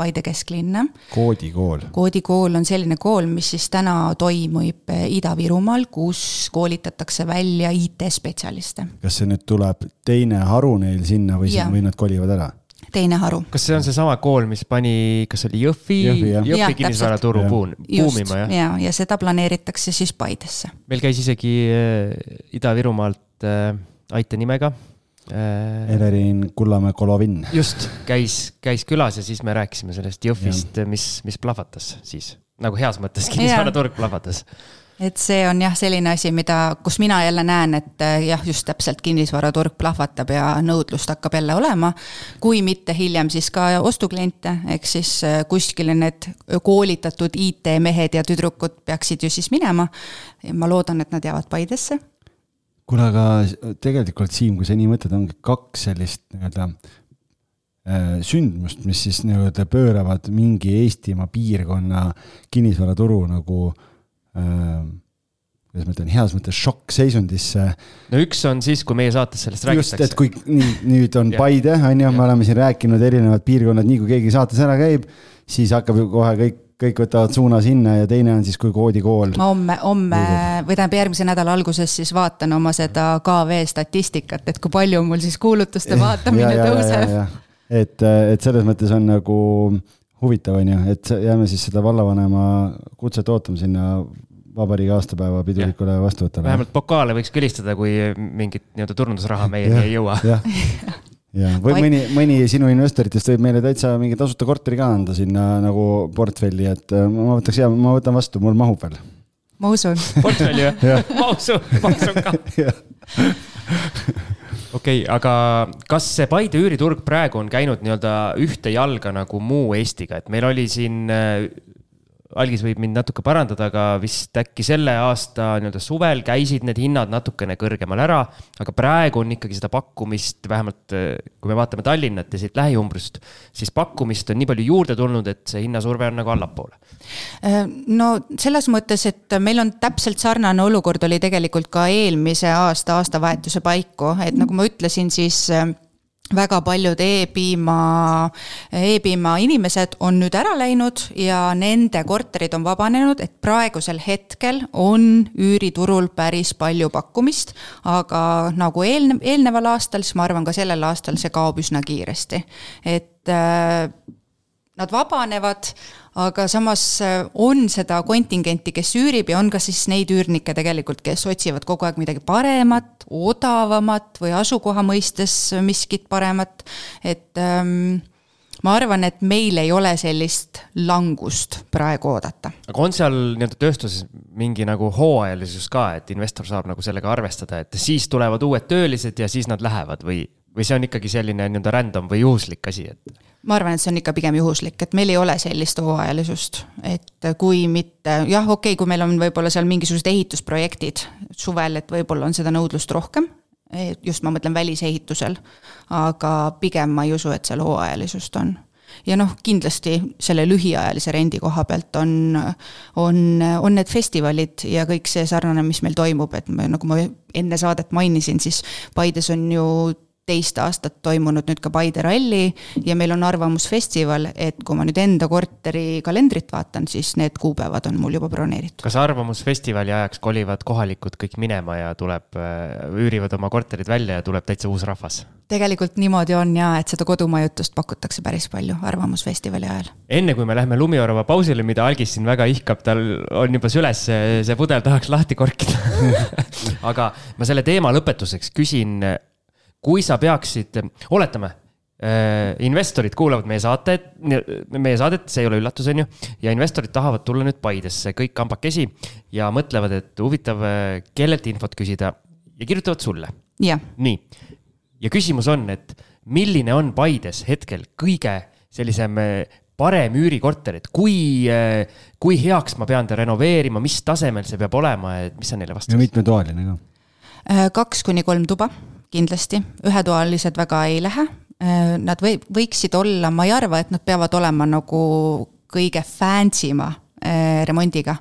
Paide kesklinna. koodikool. koodikool on selline kool, mis siis täna toimub Ida-Virumaal, kus koolitatakse välja IT-spetsialiste. kas see nüüd tuleb teine haru neil sinna või, või nad kolivad ära? Teine haru. kas see on seesama kool, mis pani, kas oli Jõhvi, Jõhvi, Jõhvi kinnisvaraturu buum, buumima, jah? ja, ja seda planeeritakse siis Paidesse. meil käis isegi äh, Ida-Virumaalt äh, Aite nimega äh,. Everin Kullamäe Kolovin. just, käis, käis külas ja siis me rääkisime sellest Jõhvist, mis, mis plahvatas siis, nagu heas mõttes kinnisvaraturg plahvatas et see on jah, selline asi, mida, kus mina jälle näen, et eh, jah, just täpselt kinnisvaraturg plahvatab ja nõudlust hakkab jälle olema. kui mitte hiljem, siis ka ostukliente, ehk siis eh, kuskile need koolitatud IT-mehed ja tüdrukud peaksid ju siis minema. ma loodan, et nad jäävad Paidesse. kuule, aga tegelikult Siim, kui sa nii mõtled, ongi kaks sellist nii-öelda eh, sündmust, mis siis nii-öelda pööravad mingi Eestimaa piirkonna kinnisvaraturu nagu äh, kuidas ma ütlen, heas mõttes šokkseisundisse. no üks on siis, kui meie saates sellest räägitakse. just, et kui nii, nüüd on Paide, on ju, me oleme siin rääkinud erinevad piirkonnad, nii kui keegi saates ära käib, siis hakkab ju kohe kõik, kõik võtavad suuna sinna ja teine on siis, kui koodikool. ma homme, homme või tähendab järgmise nädala alguses siis vaatan oma seda KV statistikat, et kui palju mul siis kuulutuste vaatamine ja, ja, tõuseb. et, et selles mõttes on nagu huvitav, on ju, et jääme siis seda vallavanema kutset ootama sinna vabariigi aastapäeva pidulikule vastuvõtule. vähemalt pokaale võiks kõlistada, kui mingit nii-öelda turundusraha meieni ei jõua. ja või mõni, mõni sinu investoritest võib meile täitsa mingi tasuta korteri ka anda sinna nagu portfelli, et äh, ma võtaks hea, ma võtan vastu, mul mahub veel. ma usun. portfelli või? ma usun, ma usun ka okei okay,, aga kas see Paide üüriturg praegu on käinud nii-öelda ühte jalga nagu muu Eestiga, et meil oli siin äh, algis võib mind natuke parandada, aga vist äkki selle aasta nii-öelda suvel käisid need hinnad natukene kõrgemal ära. aga praegu on ikkagi seda pakkumist, vähemalt äh, kui me vaatame Tallinnat ja siit lähiumbrust, siis pakkumist on nii palju juurde tulnud, et see hinnasurve on nagu allapoole. Äh, no selles mõttes, et meil on täpselt sarnane olukord oli tegelikult ka eelmise aasta aastavahetuse paiku, et nagu ma ütlesin, siis äh, väga paljud e-piima, e-piima inimesed on nüüd ära läinud ja nende korterid on vabanenud, et praegusel hetkel on üüriturul päris palju pakkumist. aga nagu eelne-, eelneval aastal, siis ma arvan, ka sellel aastal see kaob üsna kiiresti. et äh, nad vabanevad, aga samas äh, on seda kontingenti, kes üürib ja on ka siis neid üürnikke tegelikult, kes otsivad kogu aeg midagi paremat, odavamat või asukoha mõistes miskit paremat, et ähm, ma arvan, et meil ei ole sellist langust praegu oodata. aga on seal nii-öelda tööstuses mingi nagu hooajalisus ka, et investor saab nagu sellega arvestada, et siis tulevad uued töölised ja siis nad lähevad või, või see on ikkagi selline nii-öelda random või juhuslik asi, et? Ma arvan, et see on ikka pigem juhuslik, et meil ei ole sellist hooajalisust, et kui mitte, jah, okei okay,, kui meil on võib-olla seal mingisugused ehitusprojektid suvel, et võib-olla on seda nõudlust rohkem, just ma mõtlen välisehitusel, aga pigem ma ei usu, et seal hooajalisust on. Ja noh, kindlasti selle lühiajalise rendi koha pealt on, on, on need festivalid ja kõik see sarnane, mis meil toimub, et me, nagu ma enne saadet mainisin, siis Paides on ju teist aastat toimunud nüüd ka Paide ralli ja meil on arvamusfestival, et kui ma nüüd enda korteri kalendrit vaatan, siis need kuupäevad on mul juba broneeritud. kas arvamusfestivali ajaks kolivad kohalikud kõik minema ja tuleb, äh, üürivad oma korterid välja ja tuleb täitsa uus rahvas? tegelikult niimoodi on ja, et seda kodumajutust pakutakse päris palju Arvamusfestivali ajal. enne kui me läheme lumiorava pausile, mida Algis siin väga ihkab, tal on juba süles see, see pudel tahaks lahti korkida aga ma selle teema lõpetuseks küsin kui sa peaksid, oletame äh,, investorid kuulavad meie saated, meie saadet, see ei ole üllatus, on ju. ja investorid tahavad tulla nüüd Paidesse kõik kambakesi ja mõtlevad, et huvitav, äh, kellelt infot küsida ja kirjutavad sulle. nii, ja küsimus on, et milline on Paides hetkel kõige sellisem äh, parem üürikorter, et kui, kui heaks ma pean ta renoveerima, mis tasemel see peab olema, et mis sa neile vastaksid? ja mitmetoaline ka? kaks kuni kolm tuba kindlasti, ühetoalised väga ei lähe. Äh, nad või, võiksid olla, ma ei arva, et nad peavad olema nagu kõige fancy ma äh, remondiga.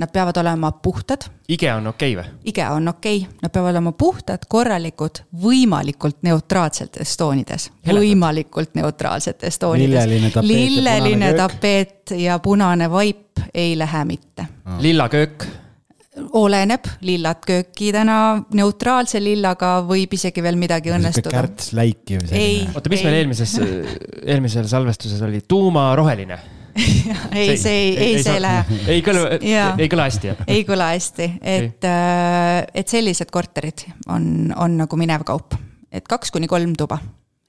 Nad peavad olema puhtad, IKEA on okei okay või? IKEA on okei okay., nad peavad olema puhtad, korralikud, võimalikult neutraalsetes toonides, võimalikult neutraalsetes toonides. Lilleline tapeet ja tapeet punane vaip ei lähe mitte lilla köök, oleneb, lillad kööki täna neutraalse lillaga võib isegi veel midagi õnnestuda. kärts läikiv ei selline., oota, mis meil eelmises, eelmisel salvestuses oli, tuumaroheline? ei, see ei, ei, see ei lähe. ei kõla, ei kõla hästi jah? ei kõla hästi, et, et sellised korterid on, on nagu minev kaup, et kaks kuni kolm tuba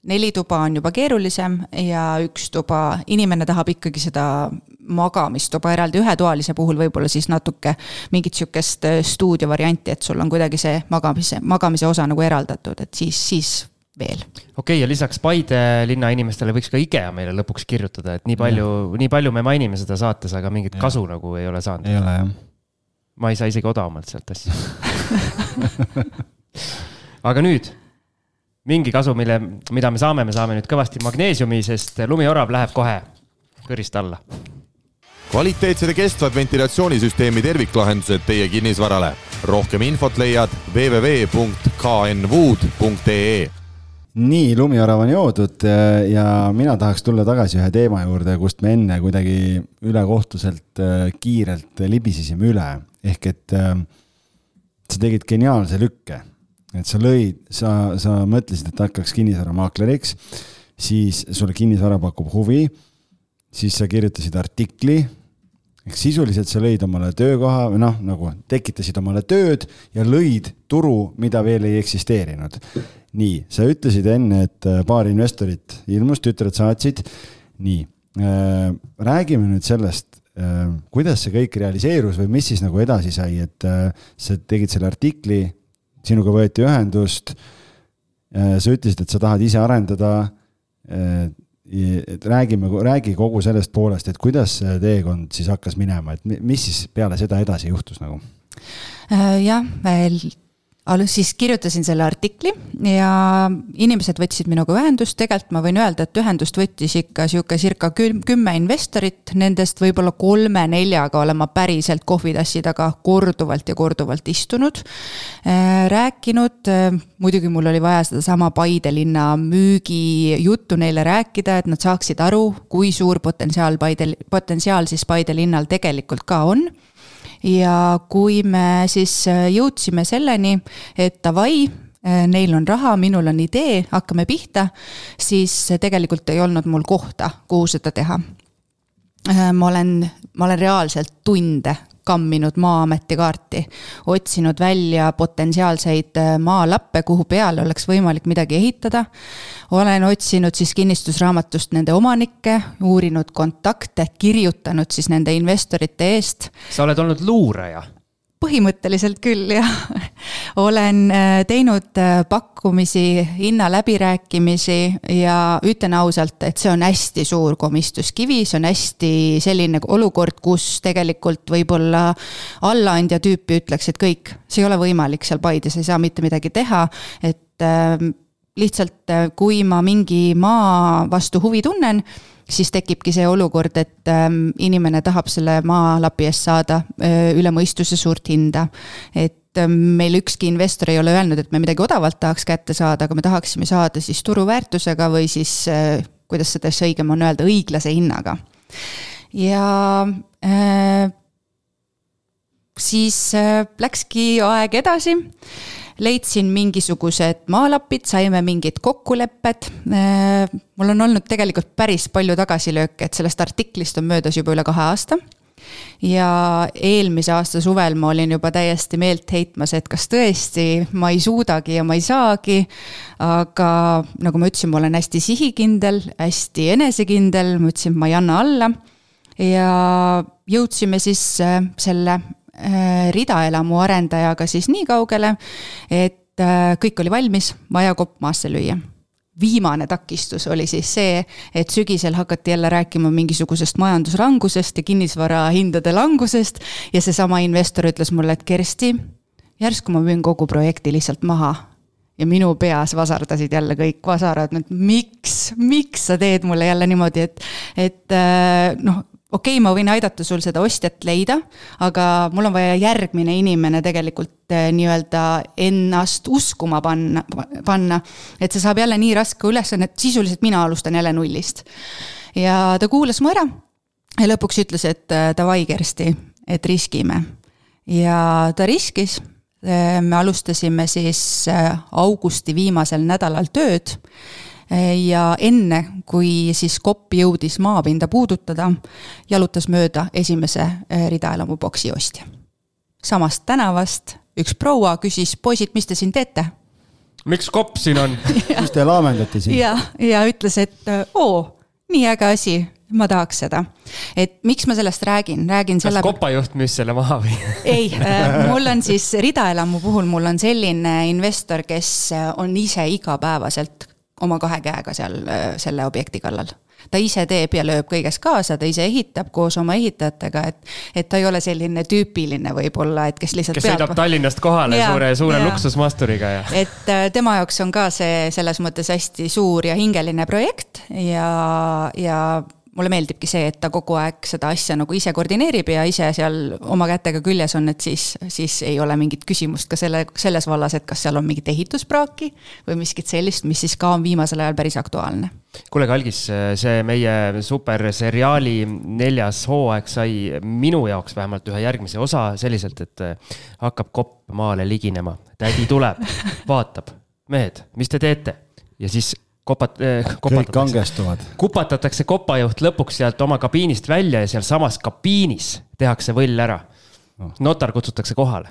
neli tuba on juba keerulisem ja üks tuba, inimene tahab ikkagi seda magamistuba eraldi, ühetoalise puhul võib-olla siis natuke mingit sihukest äh, stuudiovarianti, et sul on kuidagi see magamise, magamise osa nagu eraldatud, et siis, siis veel. okei okay,, ja lisaks Paide linna inimestele võiks ka IKEA meile lõpuks kirjutada, et nii palju, nii palju me mainime seda saates, aga mingit Ja. kasu nagu ei ole saanud. ei ole jah. ma ei saa isegi odavamalt sealt asja. aga nüüd mingi kasu, mille, mida me saame, me saame nüüd kõvasti magneesiumi, sest lumiorav läheb kohe kõrist alla. kvaliteetsed ja kestvad ventilatsioonisüsteemi terviklahendused teie kinnisvarale. rohkem infot leiad www.knwood.ee nii, lumiorav on joodud äh, ja mina tahaks tulla tagasi ühe teema juurde, kust me enne kuidagi ülekohtuselt äh, kiirelt libisesime üle. ehk et äh, sa tegid geniaalse lükke, et sa lõid, sa, sa mõtlesid, et hakkaks kinnisvaramaakleriks, siis sulle kinnisvara pakub huvi, siis sa kirjutasid artikli ehk sisuliselt sa lõid omale töökoha või noh, nagu tekitasid omale tööd ja lõid turu, mida veel ei eksisteerinud. nii, sa ütlesid enne, et äh, paar investorit ilmus, tütred saatsid. nii äh,, räägime nüüd sellest äh,, kuidas see kõik realiseerus või mis siis nagu edasi sai, et sa tegid selle artikli, sinuga võeti ühendust äh,. sa ütlesid, et sa tahad ise arendada äh, et räägime, räägi kogu sellest poolest, et kuidas see teekond siis hakkas minema, et mi- mis siis peale seda edasi juhtus nagu? Äh, jah, alus siis kirjutasin selle artikli ja inimesed võtsid minuga ühendust, tegelikult ma võin öelda, et ühendust võttis ikka sihuke circa küm- kümme investorit, nendest võib-olla kolme-neljaga olen ma päriselt kohvitassi taga korduvalt ja korduvalt istunud. rääkinud, muidugi mul oli vaja sedasama Paide linna müügijuttu neile rääkida, et nad saaksid aru, kui suur potentsiaal Paide, potentsiaal siis Paide linnal tegelikult ka on ja kui me siis äh, jõudsime selleni, et davai, neil on raha, minul on idee, hakkame pihta, siis tegelikult ei olnud mul kohta, kuhu seda teha. ma olen, ma olen reaalselt tunde kamminud Maa-ameti kaarti, otsinud välja potentsiaalseid äh, maalappe, kuhu peale oleks võimalik midagi ehitada. olen otsinud siis kinnistusraamatust nende omanikke, uurinud kontakte, kirjutanud siis nende investorite eest sa oled olnud luuraja. Põhimõtteliselt küll jah. olen äh, teinud äh, pakkumisi, hinnaläbirääkimisi ja ütlen ausalt, et see on hästi suur komistuskivi, see on hästi selline olukord, kus tegelikult võib-olla allaandja tüüpi ütleks, et kõik, see ei ole võimalik seal Paides, ei saa mitte midagi teha, et äh, lihtsalt, kui ma mingi maa vastu huvi tunnen, siis tekibki see olukord, et ähm, inimene tahab selle maalapi eest saada öö, üle mõistuse suurt hinda. et ähm, meil ükski investor ei ole öelnud, et me midagi odavalt tahaks kätte saada, aga me tahaksime saada siis turuväärtusega või siis äh, kuidas seda siis õigem on öelda, õiglase hinnaga. ja äh, siis äh, läkski aeg edasi leidsin mingisugused maalapid, saime mingid kokkulepped. mul on olnud tegelikult päris palju tagasilööke, et sellest artiklist on möödas juba üle kahe aasta. ja eelmise aasta suvel ma olin juba täiesti meelt heitmas, et kas tõesti ma ei suudagi ja ma ei saagi. aga nagu ma ütlesin, ma olen hästi sihikindel, hästi enesekindel, ma ütlesin, ma ei anna alla. ja jõudsime siis äh, selle äh, ridaelamu arendajaga siis nii kaugele, et äh, kõik oli valmis, vaja kopp maasse lüüa. Viimane takistus oli siis see, et sügisel hakati jälle rääkima mingisugusest majanduslangusest ja kinnisvarahindade langusest ja seesama investor ütles mulle, et Kersti, järsku ma müün kogu projekti lihtsalt maha. Ja minu peas vasardasid jälle kõik vasarad, et miks, miks sa teed mulle jälle niimoodi, et, et äh, noh, okei okay,, ma võin aidata sul seda ostjat leida, aga mul on vaja järgmine inimene tegelikult eh, nii-öelda ennast uskuma panna, panna. et see saab jälle nii raske ülesanne, et sisuliselt mina alustan jälle nullist. ja ta kuulas mu ära ja lõpuks ütles, et eh, davai, Kersti, et riskime. ja ta riskis, eh, me alustasime siis augusti viimasel nädalal tööd ja enne, kui siis kopp jõudis maapinda puudutada, jalutas mööda esimese eh, ridaelamu boksi ostja. samast tänavast üks proua küsis, poisid, mis te siin teete? miks kopp siin on mis te laamendate siin? ja, ja ütles, et oo, nii äge asi, ma tahaks seda. et miks ma sellest räägin, räägin kas selle. kas kopajuht müüs selle maha või ei äh,, mul on siis ridaelamu puhul, mul on selline investor, kes on ise igapäevaselt oma kahe käega seal selle objekti kallal. ta ise teeb ja lööb kõiges kaasa, ta ise ehitab koos oma ehitajatega, et, et ta ei ole selline tüüpiline võib-olla, et kes lihtsalt. kes sõidab Tallinnast kohale ja, suure, suure ja. luksusmasturiga ja. et tema jaoks on ka see selles mõttes hästi suur ja hingeline projekt ja, ja mulle meeldibki see, et ta kogu aeg seda asja nagu ise koordineerib ja ise seal oma kätega küljes on, et siis, siis ei ole mingit küsimust ka selle, selles vallas, et kas seal on mingit ehituspraaki või miskit sellist, mis siis ka on viimasel ajal päris aktuaalne. kuule, Kalgis, see meie superseriaali neljas hooaeg sai minu jaoks vähemalt ühe järgmise osa selliselt, et hakkab kopp maale liginema, tädi tuleb, vaatab, mehed, mis te teete? ja siis kopat- eh,. kõik kangestuvad. kupatatakse kopajuht lõpuks sealt oma kabiinist välja ja sealsamas kabiinis tehakse võll ära no.. notar kutsutakse kohale.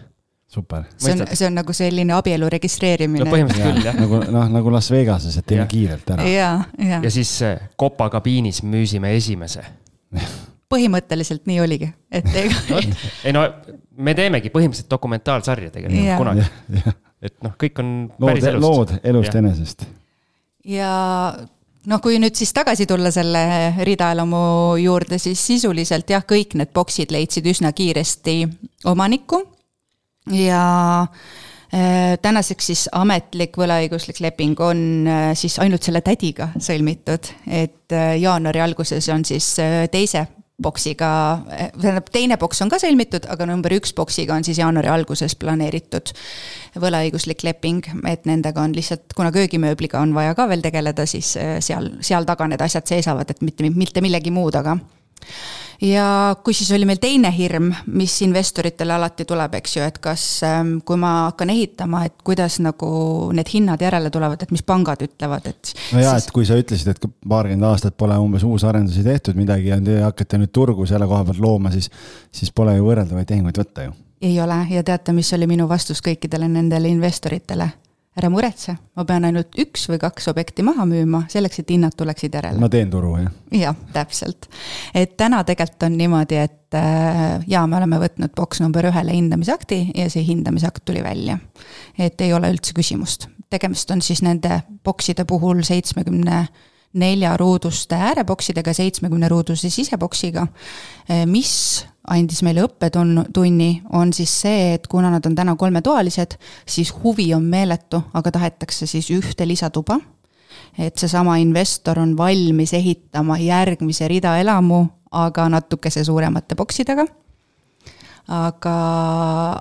super. see on, see on nagu selline abielu registreerimine. no põhimõtteliselt küll, jah. nagu noh, nagu Las Vegases, et teeme kiirelt ära. ja, ja. ja siis kopa kabiinis müüsime esimese põhimõtteliselt nii oligi, et ega ei no me teemegi põhimõtteliselt dokumentaalsarja tegelikult kunagi. et noh, kõik on päris lood, elust. lood elust ja. enesest ja noh, kui nüüd siis tagasi tulla selle ridaelamu juurde, siis sisuliselt jah, kõik need boksid leidsid üsna kiiresti omanikku ja äh, tänaseks siis ametlik võlaõiguslik leping on äh, siis ainult selle tädiga sõlmitud, et äh, jaanuari alguses on siis teise boksiga, tähendab, teine boks on ka sõlmitud, aga number üks boksiga on siis jaanuari alguses planeeritud võlaõiguslik leping, et nendega on lihtsalt, kuna köögimööbliga on vaja ka veel tegeleda, siis äh, seal, seal taga need asjad seisavad, et mitte, mitte millegi muu taga ja kui siis oli meil teine hirm, mis investoritele alati tuleb, eks ju, et kas, ähm, kui ma hakkan ehitama, et kuidas nagu need hinnad järele tulevad, et mis pangad ütlevad, et. no jaa siis..., et kui sa ütlesid, et paarkümmend aastat pole umbes uusarendusi tehtud midagi ja te hakkate nüüd turgu selle koha pealt looma, siis, siis pole ju võrreldavaid tehinguid võtta ju. ei ole ja teate, mis oli minu vastus kõikidele nendele investoritele? Ära muretse, ma pean ainult üks või kaks objekti maha müüma, selleks et hinnad tuleksid järele. ma teen turu, jah? jah, täpselt. et täna tegelikult on niimoodi, et äh, jaa, me oleme võtnud boks number ühele hindamisakti ja see hindamisakt tuli välja. et ei ole üldse küsimust. tegemist on siis nende bokside puhul seitsmekümne nelja ruuduste äärepoksidega, seitsmekümne ruuduse siseboksiga, äh, mis andis meile õppetunni, on siis see, et kuna nad on täna kolmetoalised, siis huvi on meeletu, aga tahetakse siis ühte lisatuba. et seesama investor on valmis ehitama järgmise ridaelamu, aga natukese suuremate boksidega aga,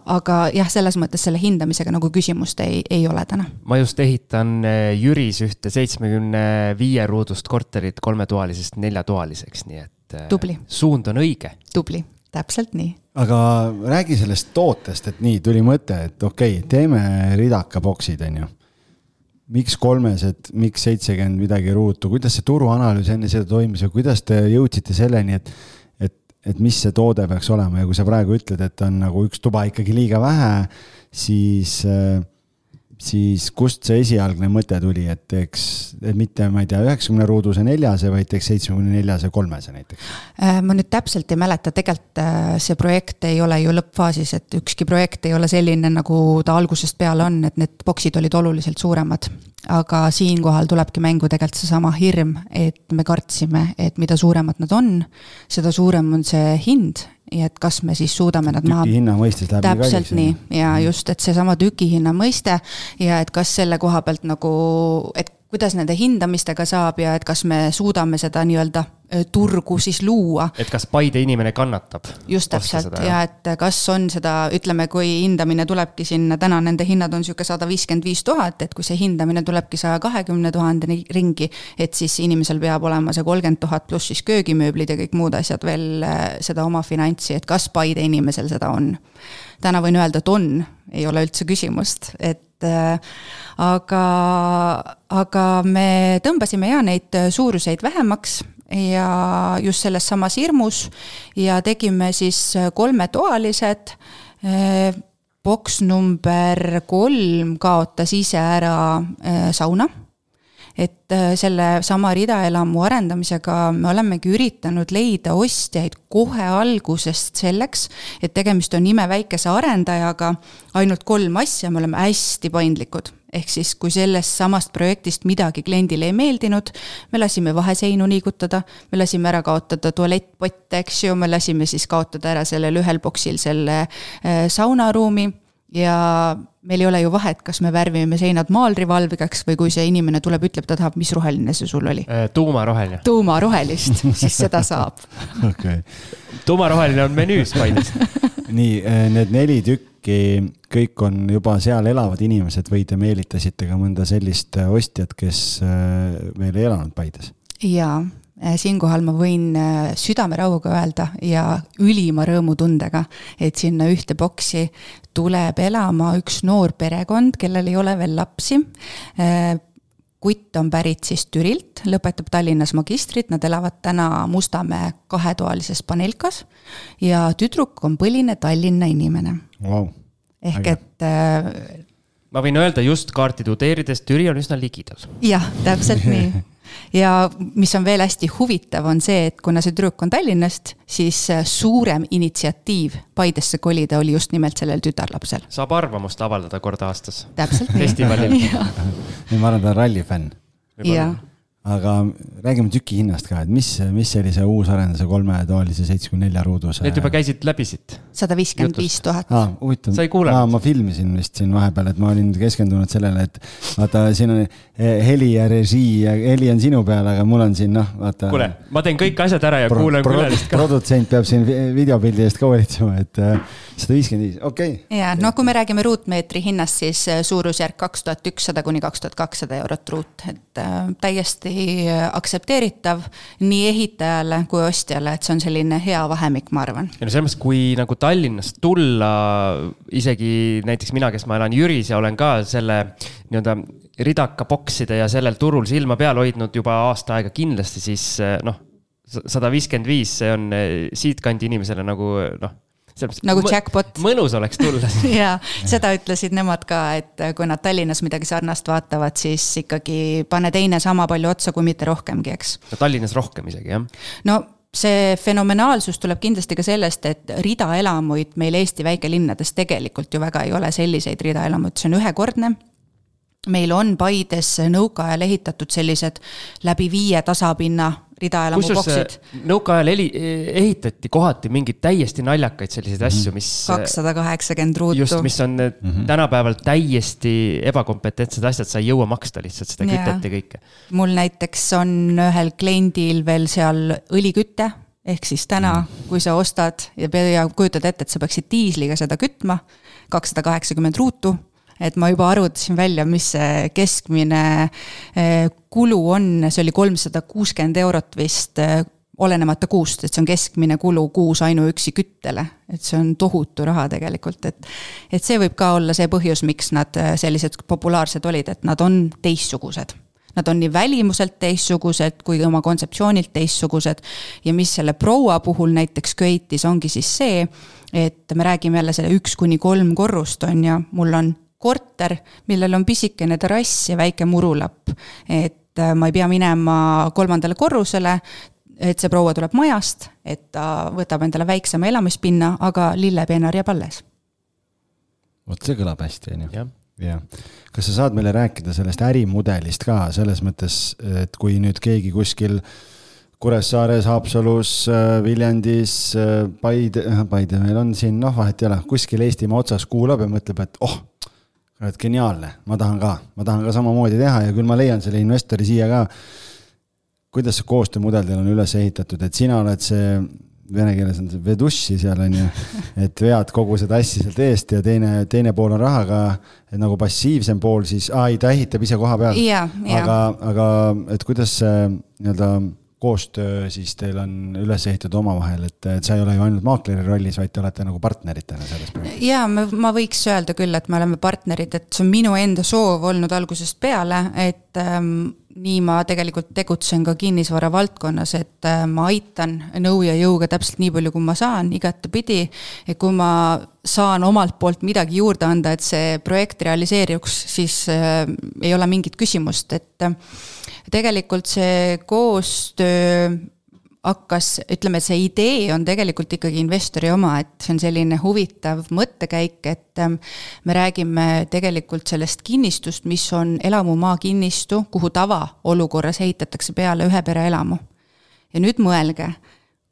aga jah, selles mõttes selle hindamisega nagu küsimust ei, ei ole täna. ma just ehitan eh, Jüris ühte seitsmekümne viie ruudust korterit kolmetoalisest neljatoaliseks, nii et eh, suund on õige. tubli täpselt nii. aga räägi sellest tootest, et nii, tuli mõte, et okei okay,, teeme ridaka boksid, on ju. miks kolmesed, miks seitsekümmend midagi ruutu, kuidas see turuanalüüs enne seda toimus ja kuidas te jõudsite selleni, et, et, et mis see toode peaks olema ja kui sa praegu ütled, et on nagu üks tuba ikkagi liiga vähe, siis äh, siis kust see esialgne mõte tuli, et teeks, et mitte, ma ei tea, üheksakümne ruuduse neljase, vaid teeks seitsmekümne neljase kolmese näiteks? Äh, ma nüüd täpselt ei mäleta, tegelikult äh, see projekt ei ole ju lõppfaasis, et ükski projekt ei ole selline, nagu ta algusest peale on, et need boksid olid oluliselt suuremad. aga siinkohal tulebki mängu tegelikult seesama hirm, et me kartsime, et mida suuremad nad on, seda suurem on see hind ja et kas me siis suudame nad maha. tükihinna mõistes läheb täpselt nii ja mhm. just, et seesama tükihinna mõiste ja et kas selle koha pealt nagu, et kuidas nende hindamistega saab ja et kas me suudame seda nii-öelda äh, turgu siis luua. et kas Paide inimene kannatab? just täpselt ja et kas on seda, ütleme, kui hindamine tulebki sinna, täna nende hinnad on sihuke sada viiskümmend viis tuhat, et kui see hindamine tulebki saja kahekümne tuhande ringi, et siis inimesel peab olema see kolmkümmend tuhat pluss siis köögimööblid ja kõik muud asjad veel äh, seda oma finantsi, et kas Paide inimesel seda on. Täna võin öelda, et on, ei ole üldse küsimust, et äh, aga, aga me tõmbasime ja neid suuruseid vähemaks ja just selles samas hirmus ja tegime siis kolmetoalised. boks number kolm kaotas ise ära äh, sauna et äh, selle sama ridaelamu arendamisega me olemegi üritanud leida ostjaid kohe algusest selleks, et tegemist on imeväikese arendajaga, ainult kolm asja, me oleme hästi paindlikud. Ehk siis, kui sellest samast projektist midagi kliendile ei meeldinud, me lasime vaheseinu liigutada, me lasime ära kaotada tualettpotte, eks ju, me lasime siis kaotada ära sellel ühel boksil selle äh, saunaruumi ja meil ei ole ju vahet, kas me värvime seinad maalrivalvigaks või kui see inimene tuleb, ütleb, ta tahab, mis roheline see sul oli? Äh, tuumaroheline. tuumarohelist, siis seda saab. okei. tuumaroheline on menüüs Paides nii, äh, need neli tükki, kõik on juba seal elavad inimesed või te meelitasite ka mõnda sellist äh, ostjat, kes veel ei elanud Paides? jaa siinkohal ma võin äh, südamerahuga öelda ja ülima rõõmutundega, et sinna ühte boksi tuleb elama üks noor perekond, kellel ei ole veel lapsi. Äh, kutt on pärit siis Türilt, lõpetab Tallinnas magistrit, nad elavad täna Mustamäe kahetoalises panelkas ja tüdruk on põline Tallinna inimene wow.. ehk Äge. et ma võin öelda just kaarti tudeerides, Türi on üsna ligidal. jah, täpselt nii ja mis on veel hästi huvitav, on see, et kuna see tüdruk on Tallinnast, siis äh, suurem initsiatiiv Paidesse kolida oli just nimelt sellel tütarlapsel. saab arvamust avaldada kord aastas. täpselt nii. festivalil. ma arvan, ta on rallifänn. jah aga räägime tüki hinnast ka, et mis, mis sellise uusarenduse kolmetoalise seitsmekümne nelja ruuduse. Need juba käisid läbi siit. sada viiskümmend viis tuhat. aa, huvitav. sa ei kuulanud? ma filmisin vist siin vahepeal, et ma olin keskendunud sellele, et vaata, siin on eh, heli ja režii ja heli on sinu peal, aga mul on siin noh, vaata. kuule, ma teen kõik asjad ära ja pro, kuulan külalist ka. produtsent peab siin videopildi eest ka hoolitsema, et eh, sada viiskümmend viis, okei okay.. ja no kui me räägime ruutmeetri hinnast, siis eh, suurusjärk kaks tuhat ükssada kuni kaks tuhat kakssada eurot ruut, et äh, täiesti aktsepteeritav aktsepteeritav nii ehitajale kui ostjale, et see on selline hea vahemik, ma arvan. ja no selles mõttes, kui nagu Tallinnast tulla, isegi näiteks mina, kes ma elan Jüris ja olen ka selle nii-öelda ridaka bokside ja sellel turul silma peal hoidnud juba aasta aega kindlasti, siis noh, sada viiskümmend viis, see on siitkandi inimesele nagu noh nagu jackpot. mõnus oleks tulla ja seda ütlesid nemad ka, et kui nad Tallinnas midagi sarnast vaatavad, siis ikkagi pane teine sama palju otsa, kui mitte rohkemgi, eks. no Tallinnas rohkem isegi, jah? no see fenomenaalsus tuleb kindlasti ka sellest, et ridaelamuid meil Eesti väikelinnades tegelikult ju väga ei ole selliseid ridaelamuid, see on ühekordne meil on Paides nõukaajal ehitatud sellised läbi viie tasapinna ridaelamu boksid. nõukaajal eli-, ehitati kohati mingeid täiesti naljakaid selliseid asju, mis. kakssada kaheksakümmend ruutu. just, mis on mm -hmm. tänapäeval täiesti ebakompetentsed asjad, sa ei jõua maksta lihtsalt seda kütet ja kõike. mul näiteks on ühel kliendil veel seal õliküte ehk siis täna, mhm. kui sa ostad ja, ja kujutad ette, et sa peaksid diisliga seda kütma, kakssada kaheksakümmend ruutu et ma juba arvutasin välja, mis see keskmine eh, kulu on, see oli kolmsada kuuskümmend eurot vist eh, olenemata kuust, et see on keskmine kulu kuus ainuüksi küttele. et see on tohutu raha tegelikult, et, et see võib ka olla see põhjus, miks nad eh, sellised populaarsed olid, et nad on teistsugused. Nad on nii välimuselt teistsugused kui oma kontseptsioonilt teistsugused. ja mis selle proua puhul näiteks köitis, ongi siis see, et me räägime jälle selle üks kuni kolm korrust, on ju, mul on korter, millel on pisikene terrass ja väike murulapp. et äh, ma ei pea minema kolmandale korrusele, et see proua tuleb majast, et ta võtab endale väiksema elamispinna, aga lillepeenar jääb alles. vot see kõlab hästi, on ju. jah. kas sa saad meile rääkida sellest ärimudelist ka, selles mõttes, et kui nüüd keegi kuskil Kuressaares, Haapsalus, äh, Viljandis, äh, Paide, Paide meil on siin, noh, vahet ei ole, kuskil Eestimaa otsas kuulab ja mõtleb, et oh kurat, geniaalne, ma tahan ka, ma tahan ka samamoodi teha ja küll ma leian selle investori siia ka. kuidas see koostöömudel teil on üles ehitatud, et sina oled see, vene keeles on see veduši seal on ju, et vead kogu seda asja sealt eest ja teine, teine pool on rahaga, nagu passiivsem pool siis, aa ei, ta ehitab ise koha peal. aga, aga et kuidas see nii-öelda koostöö siis teil on üles ehitatud omavahel, et, et sa ei ole ju ainult maakleri rollis, vaid te olete nagu partneritena selles projektis? jaa, ma, ma võiks öelda küll, et me oleme partnerid, et see on minu enda soov olnud algusest peale, et ähm, nii ma tegelikult tegutsen ka kinnisvara valdkonnas, et äh, ma aitan nõu ja jõuga täpselt nii palju, kui ma saan, igatepidi. ja kui ma saan omalt poolt midagi juurde anda, et see projekt realiseeruks, siis äh, ei ole mingit küsimust, et äh, tegelikult see koostöö hakkas, ütleme, see idee on tegelikult ikkagi investori oma, et see on selline huvitav mõttekäik, et ähm, me räägime tegelikult sellest kinnistust, mis on elamumaa kinnistu, kuhu tavaolukorras ehitatakse peale ühe pere elamu. ja nüüd mõelge,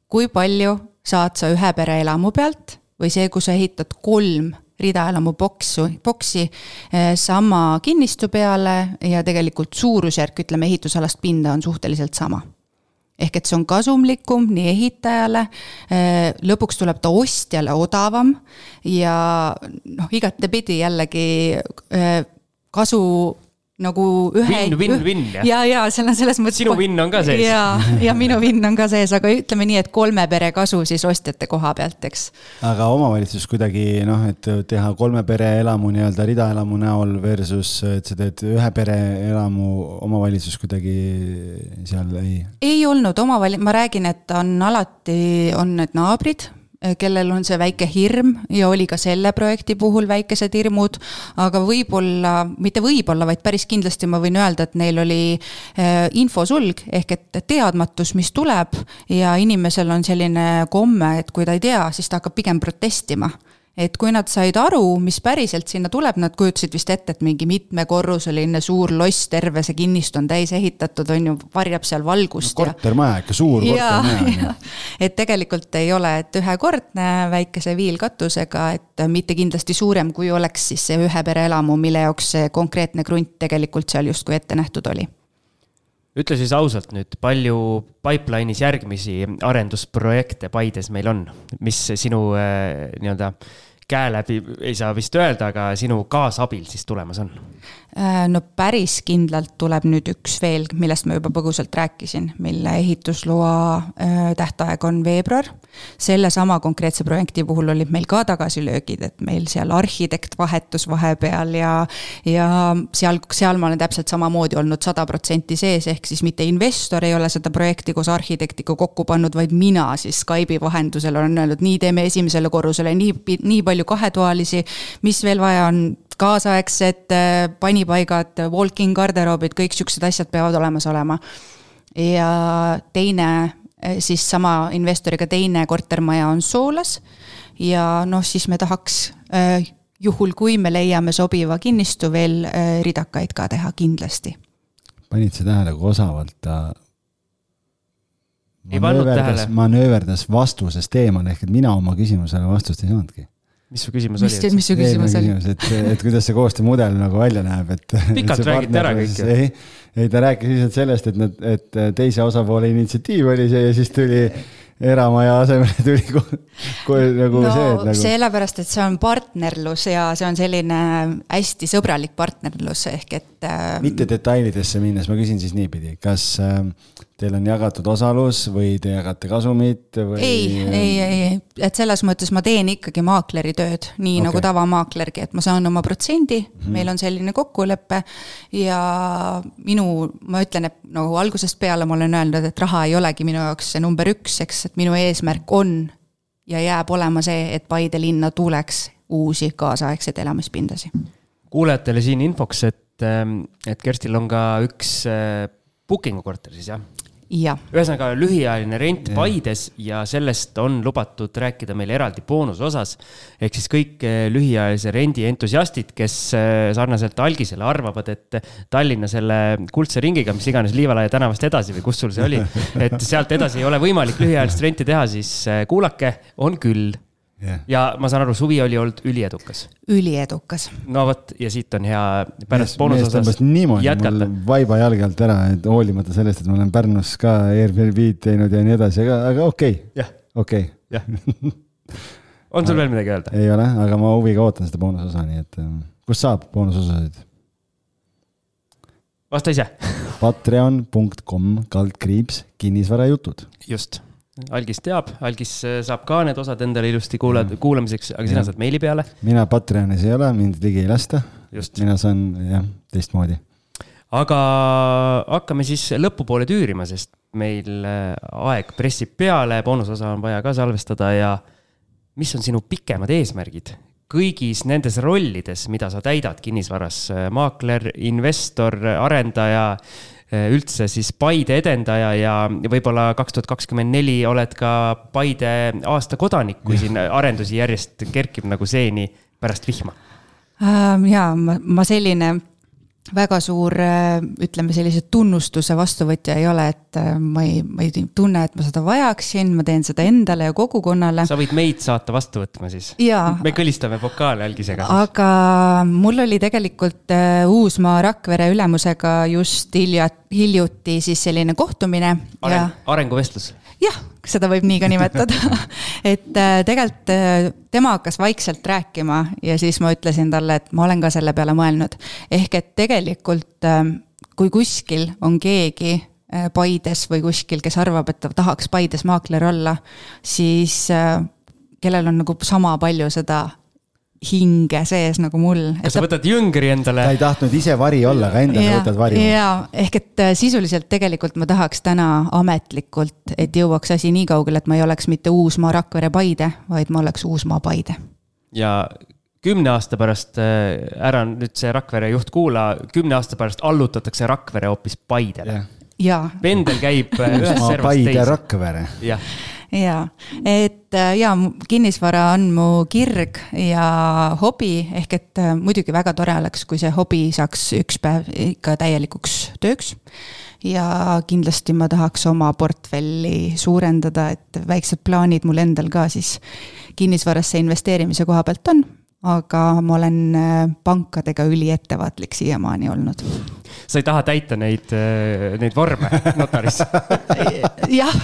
kui palju saad sa ühe pere elamu pealt või see, kui sa ehitad kolm ridaelamu boksu, boksi eh, sama kinnistu peale ja tegelikult suurusjärk, ütleme, ehitusalast pinda on suhteliselt sama ehk et see on kasumlikum nii ehitajale, eh, lõpuks tuleb ta ostjale odavam ja noh, igatepidi jällegi eh, kasu nagu ühe. Win, win, win jah? ja, ja seal on selles mõttes. sinu win on ka sees. ja, ja minu win on ka sees, aga ütleme nii, et kolme pere kasu siis ostjate koha pealt, eks. aga omavalitsus kuidagi noh, et teha kolme pere elamu nii-öelda ridaelamu näol versus, et sa teed ühe pere elamu, omavalitsus kuidagi seal ei? ei olnud omavali-, ma räägin, et on alati, on need naabrid kellel on see väike hirm ja oli ka selle projekti puhul väikesed hirmud, aga võib-olla, mitte võib-olla, vaid päris kindlasti ma võin öelda, et neil oli eh, infosulg ehk et teadmatus, mis tuleb ja inimesel on selline komme, et kui ta ei tea, siis ta hakkab pigem protestima et kui nad said aru, mis päriselt sinna tuleb, nad kujutasid vist ette, et mingi mitmekorruseline suur loss, terve see kinnistu on täis ehitatud, on ju, varjab seal valgust no,. kortermaja ikka, suur kortermaja. et tegelikult ei ole, et ühekordne väikese viilkatusega, et mitte kindlasti suurem, kui oleks siis see ühe pere elamu, mille jaoks see konkreetne krunt tegelikult seal justkui ette nähtud oli ütle siis ausalt nüüd, palju pipeline'is järgmisi arendusprojekte Paides meil on, mis sinu äh, nii-öelda käe läbi ei saa vist öelda, aga sinu kaasabil siis tulemas on? Äh, no päris kindlalt tuleb nüüd üks veel, millest ma juba põgusalt rääkisin, mille ehitusloa äh, tähtaeg on veebruar. sellesama konkreetse projekti puhul olid meil ka tagasilöögid, et meil seal arhitekt vahetus vahepeal ja, ja seal, seal ma olen täpselt samamoodi olnud sada protsenti sees, ehk siis mitte investor ei ole seda projekti koos arhitektiga kokku pannud, vaid mina siis Skype'i vahendusel olen öelnud, nii teeme esimesele korrusele nii, nii palju kahetoalisi, mis veel vaja on kaasaegsed äh, panipaigad, walk-in garderoobid, kõik siuksed asjad peavad olemas olema. ja teine äh, siis sama investoriga teine kortermaja on Soolas ja noh, siis me tahaks äh, juhul, kui me leiame sobiva kinnistu, veel ridakaid ka teha kindlasti. panid sa tähele, kui osavalt ta manööverdas, manööverdas vastusest eemale, ehk et mina oma küsimusele vastust ei saanudki mis su küsimus mis, oli? mis su küsimus oli? et, et kuidas see koostöömudel nagu välja näeb, et. pikalt räägiti ära kõik ju. ei, ei ta rääkis lihtsalt sellest, et nad, et teise osapoole initsiatiiv oli see ja siis tuli eramaja asemele tuli kohe nagu no, see, et nagu. sellepärast, et see on partnerlus ja see on selline hästi sõbralik partnerlus ehk et. mitte detailidesse minnes, ma küsin siis niipidi, kas äh, teil on jagatud osalus või te jagate kasumit või? ei, ei, ei, et selles mõttes ma teen ikkagi maakleri tööd, nii okay. nagu tavamaaklergi, et ma saan oma protsendi mm, -hmm. meil on selline kokkulepe. ja minu, ma ütlen, et nagu algusest peale ma olen öelnud, et raha ei olegi minu jaoks see number üks, eks, et minu eesmärk on ja jääb olema see, et Paide linna tuleks uusi kaasaegseid elamispindasid. kuulajatele siin infoks, et, et Kerstil on ka üks äh, booking'u korter siis jah? Ühesõnaga lühiajaline rent ja. Paides ja sellest on lubatud rääkida meil eraldi boonusosas. ehk siis kõik eh, lühiajalise rendi entusiastid, kes eh, sarnaselt algisele arvavad, et Tallinna selle kuldse ringiga, mis iganes Liivalaia tänavast edasi või kus sul see oli, et sealt edasi ei ole võimalik lühiajalist renti teha, siis eh, kuulake, on küll Jah. ja ma saan aru, suvi oli olnud üliedukas. üliedukas. no vot, ja siit on hea pärast boonusosas jätkata. vaiba jalge alt ära, et hoolimata sellest, et ma olen Pärnus ka Airbnb-d teinud ja nii edasi, aga, aga okei okay. jah, okei okay. jah. on sul veel midagi öelda? ei ole, aga ma huviga ootan seda boonusosa, nii et äh, kust saab boonusosasid? vasta ise. Patreon.com kaldkriips kinnisvarajutud. just, Algis teab, Algis äh, saab ka need osad endale ilusti kuula-, kuulamiseks, aga sina Ja. saad meili peale. mina Patreonis ei ole, mind ligi ei lasta. Just. mina saan jah, teistmoodi. aga hakkame siis lõpupoole tüürima, sest meil äh, aeg pressib peale, boonusosa on vaja ka salvestada ja mis on sinu pikemad eesmärgid kõigis nendes rollides, mida sa täidad kinnisvaras, maakler, investor, arendaja, üldse siis Paide edendaja ja võib-olla kaks tuhat kakskümmend neli oled ka Paide aasta kodanik, kui siin arendusi järjest kerkib nagu seeni pärast vihma. Ähm, jaa, ma, ma selline väga suur, äh, ütleme sellise tunnustuse vastuvõtja ei ole, et äh, ma ei, ma ei tunne, et ma seda vajaksin, ma teen seda endale ja kogukonnale. sa võid meid saata vastu võtma siis. Me kõlistame pokaale algisega. aga mul oli tegelikult äh, Uusmaa Rakvere ülemusega just hilja, hiljuti siis selline kohtumine ja Areng, arenguvestlus. Jah, seda võib nii ka nimetada et äh, tegelikult äh, tema hakkas vaikselt rääkima ja siis ma ütlesin talle, et ma olen ka selle peale mõelnud. ehk et tegelikult äh, kui kuskil on keegi äh, Paides või kuskil, kes arvab, et ta tahaks Paides maakler olla, siis kellel on nagu sama palju seda hinge sees nagu mul. kas sa võtad jüngri endale? ta ei tahtnud ise vari olla, aga endale võtad vari. jaa, ehk et äh, sisuliselt tegelikult ma tahaks täna ametlikult, et jõuaks asi nii kaugele, et ma ei oleks mitte Uusmaa, Rakvere, Paide, vaid ma oleks Uusmaa, Paide. ja kümne aasta pärast, ära nüüd see Rakvere juht kuula, kümne aasta pärast allutatakse Rakvere hoopis Paidele. jaa. pendel käib äh, ühest Uusmaa, servast Paide, teise. Rakvere. jah, jaa, et äh, jaa, kinnisvara on mu kirg ja hobi, ehk et äh, muidugi väga tore oleks, kui see hobi saaks üks päev ikka täielikuks tööks. ja kindlasti ma tahaks oma portfelli suurendada, et väiksed plaanid mul endal ka siis kinnisvarasse investeerimise koha pealt on aga ma olen äh, pankadega üliettevaatlik siiamaani olnud. sa ei taha täita neid, neid vorme notaris? jah,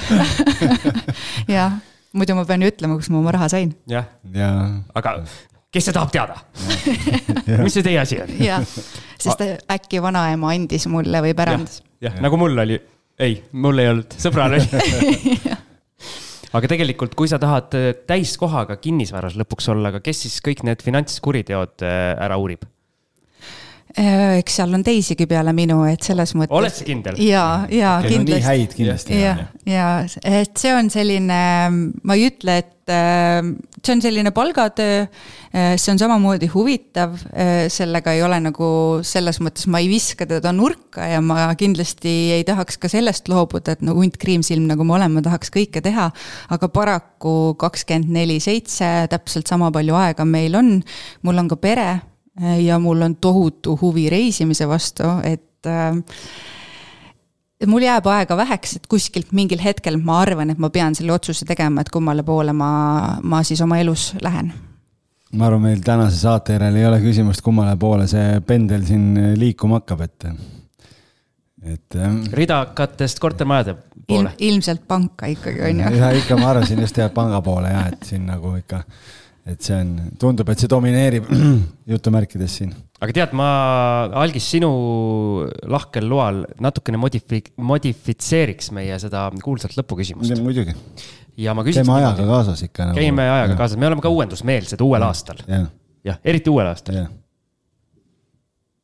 jah, muidu ma pean ju ütlema, kus ma oma raha sain. jah ja. aga kes see tahab teada? mis see teie asi on? jah, sest äkki vanaema andis mulle või pärandas. jah, nagu mul oli. ei, mul ei olnud, sõbral oli aga tegelikult, kui sa tahad äh, täiskohaga kinnisvaras lõpuks olla, aga kes siis kõik need finantskuriteod äh, ära uurib? Äh, eks seal on teisigi peale minu, et selles mõttes. oled sa kindel? ja, ja okay, kindlasti. No, nii häid kindlasti. ja, ja, et see on selline, ma ei ütle, et äh, see on selline palgatöö. see on samamoodi huvitav, sellega ei ole nagu selles mõttes, ma ei viska teda nurka ja ma kindlasti ei tahaks ka sellest loobuda, et no hunt kriimsilm, nagu ma olen, ma tahaks kõike teha. aga paraku kakskümmend neli seitse, täpselt sama palju aega meil on. mul on ka pere ja mul on tohutu huvi reisimise vastu, et äh, mul jääb aega väheks, et kuskilt mingil hetkel ma arvan, et ma pean selle otsuse tegema, et kummale poole ma, ma siis oma elus lähen. ma arvan, meil tänase saate järel ei ole küsimust, kummale poole see pendel siin liikuma hakkab, et, et. ridakatest kortermajade poole Il,. ilmselt panka ikkagi on ju. ja ikka ma arvasin just jah, panga poole ja, et siin nagu ikka et see on, tundub, et see domineerib jutumärkides siin. aga tead, ma, Algis, sinu lahkel loal natukene modifi-, modifitseeriks meie seda kuulsat lõpuküsimust. muidugi. ja ma küsiks. käime ajaga kaasas ikka nagu,. käime ajaga kaasas, me oleme ka uuendusmeelsed uuel ja. aastal. jah ja,, eriti uuel aastal.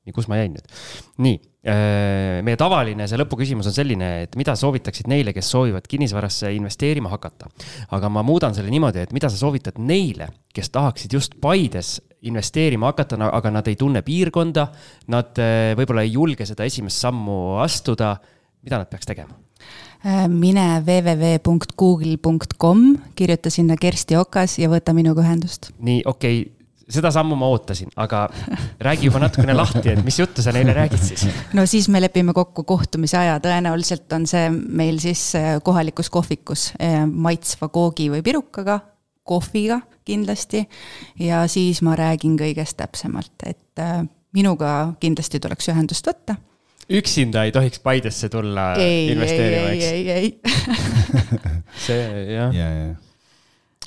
nii, kus ma jäin nüüd? nii meie tavaline see lõpuküsimus on selline, et mida soovitaksid neile, kes soovivad kinnisvarasse investeerima hakata. aga ma muudan selle niimoodi, et mida sa soovitad neile, kes tahaksid just Paides investeerima hakata, aga nad ei tunne piirkonda. Nad võib-olla ei julge seda esimest sammu astuda. mida nad peaks tegema? mine www.google.com, kirjuta sinna Kersti Okas ja võta minuga ühendust. nii, okei okay seda sammu ma ootasin, aga räägi juba natukene lahti, et mis juttu sa neile räägid siis? no siis me lepime kokku kohtumise aja, tõenäoliselt on see meil siis kohalikus kohvikus maitsva koogi või pirukaga kohviga kindlasti ja siis ma räägin kõigest täpsemalt, et äh, minuga kindlasti tuleks ühendust võtta. üksinda ei tohiks Paidesse tulla ei, investeerima, eks? ei, ei, ei see jah ja, ja.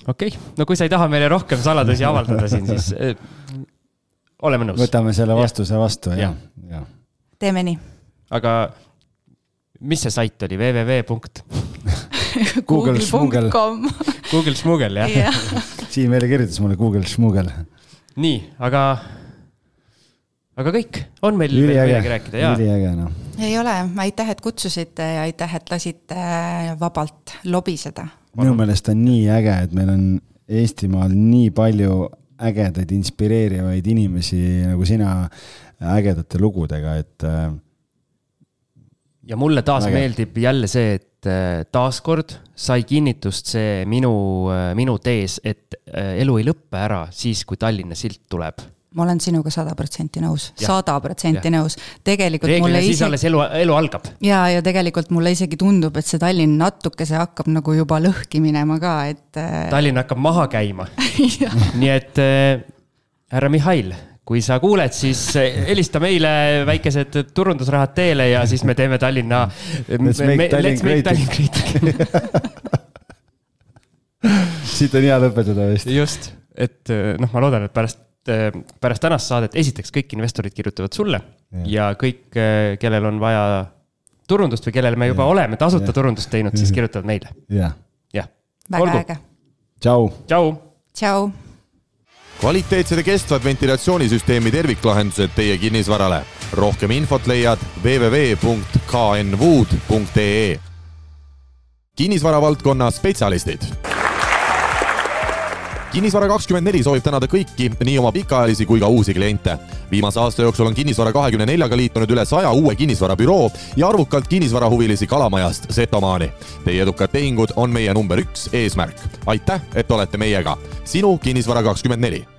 Okei okay., no kui sa ei taha meile rohkem saladusi avaldada siin, siis äh, oleme nõus. võtame selle vastuse ja. vastu ja, ja., ja. teeme nii. aga mis see sait oli, www punkt? Google Schmugel. Google Schmugel, jah ja. Siim meile kirjutas mulle Google Schmugel. nii, aga, aga kõik, on meil veel midagi rääkida, jaa? üliäge, noh. ei ole, aitäh, et kutsusite ja aitäh, et lasite vabalt lobiseda. Minu meelest on nii äge, et meil on Eestimaal nii palju ägedaid, inspireerivaid inimesi nagu sina ägedate lugudega, et äh, ja mulle taas Väga. meeldib jälle see, et äh, taaskord sai kinnitust see minu, äh, minu tees, et elu ei lõppe ära siis, kui Tallinna silt tuleb ma olen sinuga sada protsenti nõus, sada protsenti nõus. tegelikult Reeglina mulle siis isegi... alles elu, elu algab. ja, ja tegelikult mulle isegi tundub, et see Tallinn natukese hakkab nagu juba lõhki minema ka, et. Tallinn hakkab maha käima nii et äh, härra Mihhail kui sa kuuled, siis helista meile väikesed turundusrahad teele ja siis me teeme Tallinna. Let's make Tallinn great again siit on hea lõpetada vist. just, et noh, ma loodan, et pärast, pärast tänast saadet esiteks kõik investorid kirjutavad sulle ja, ja kõik, kellel on vaja turundust või kellele me juba ja. oleme tasuta ja. turundust teinud, siis kirjutavad meile. jah ja. väga Olgu. äge. tšau. tšau. tšau kvaliteetsed ja kestvad ventilatsioonisüsteemi terviklahendused teie kinnisvarale. rohkem infot leiad www.knwood.ee. kinnisvara valdkonna spetsialistid kinnisvara kakskümmend neli soovib tänada kõiki, nii oma pikaajalisi kui ka uusi kliente. viimase aasta jooksul on Kinnisvara kahekümne neljaga liitunud üle saja uue kinnisvarabüroo ja arvukalt kinnisvarahuvilisi Kalamajast Setomaani. Teie edukad tehingud on meie number üks eesmärk. aitäh, et olete meiega. sinu Kinnisvara kakskümmend neli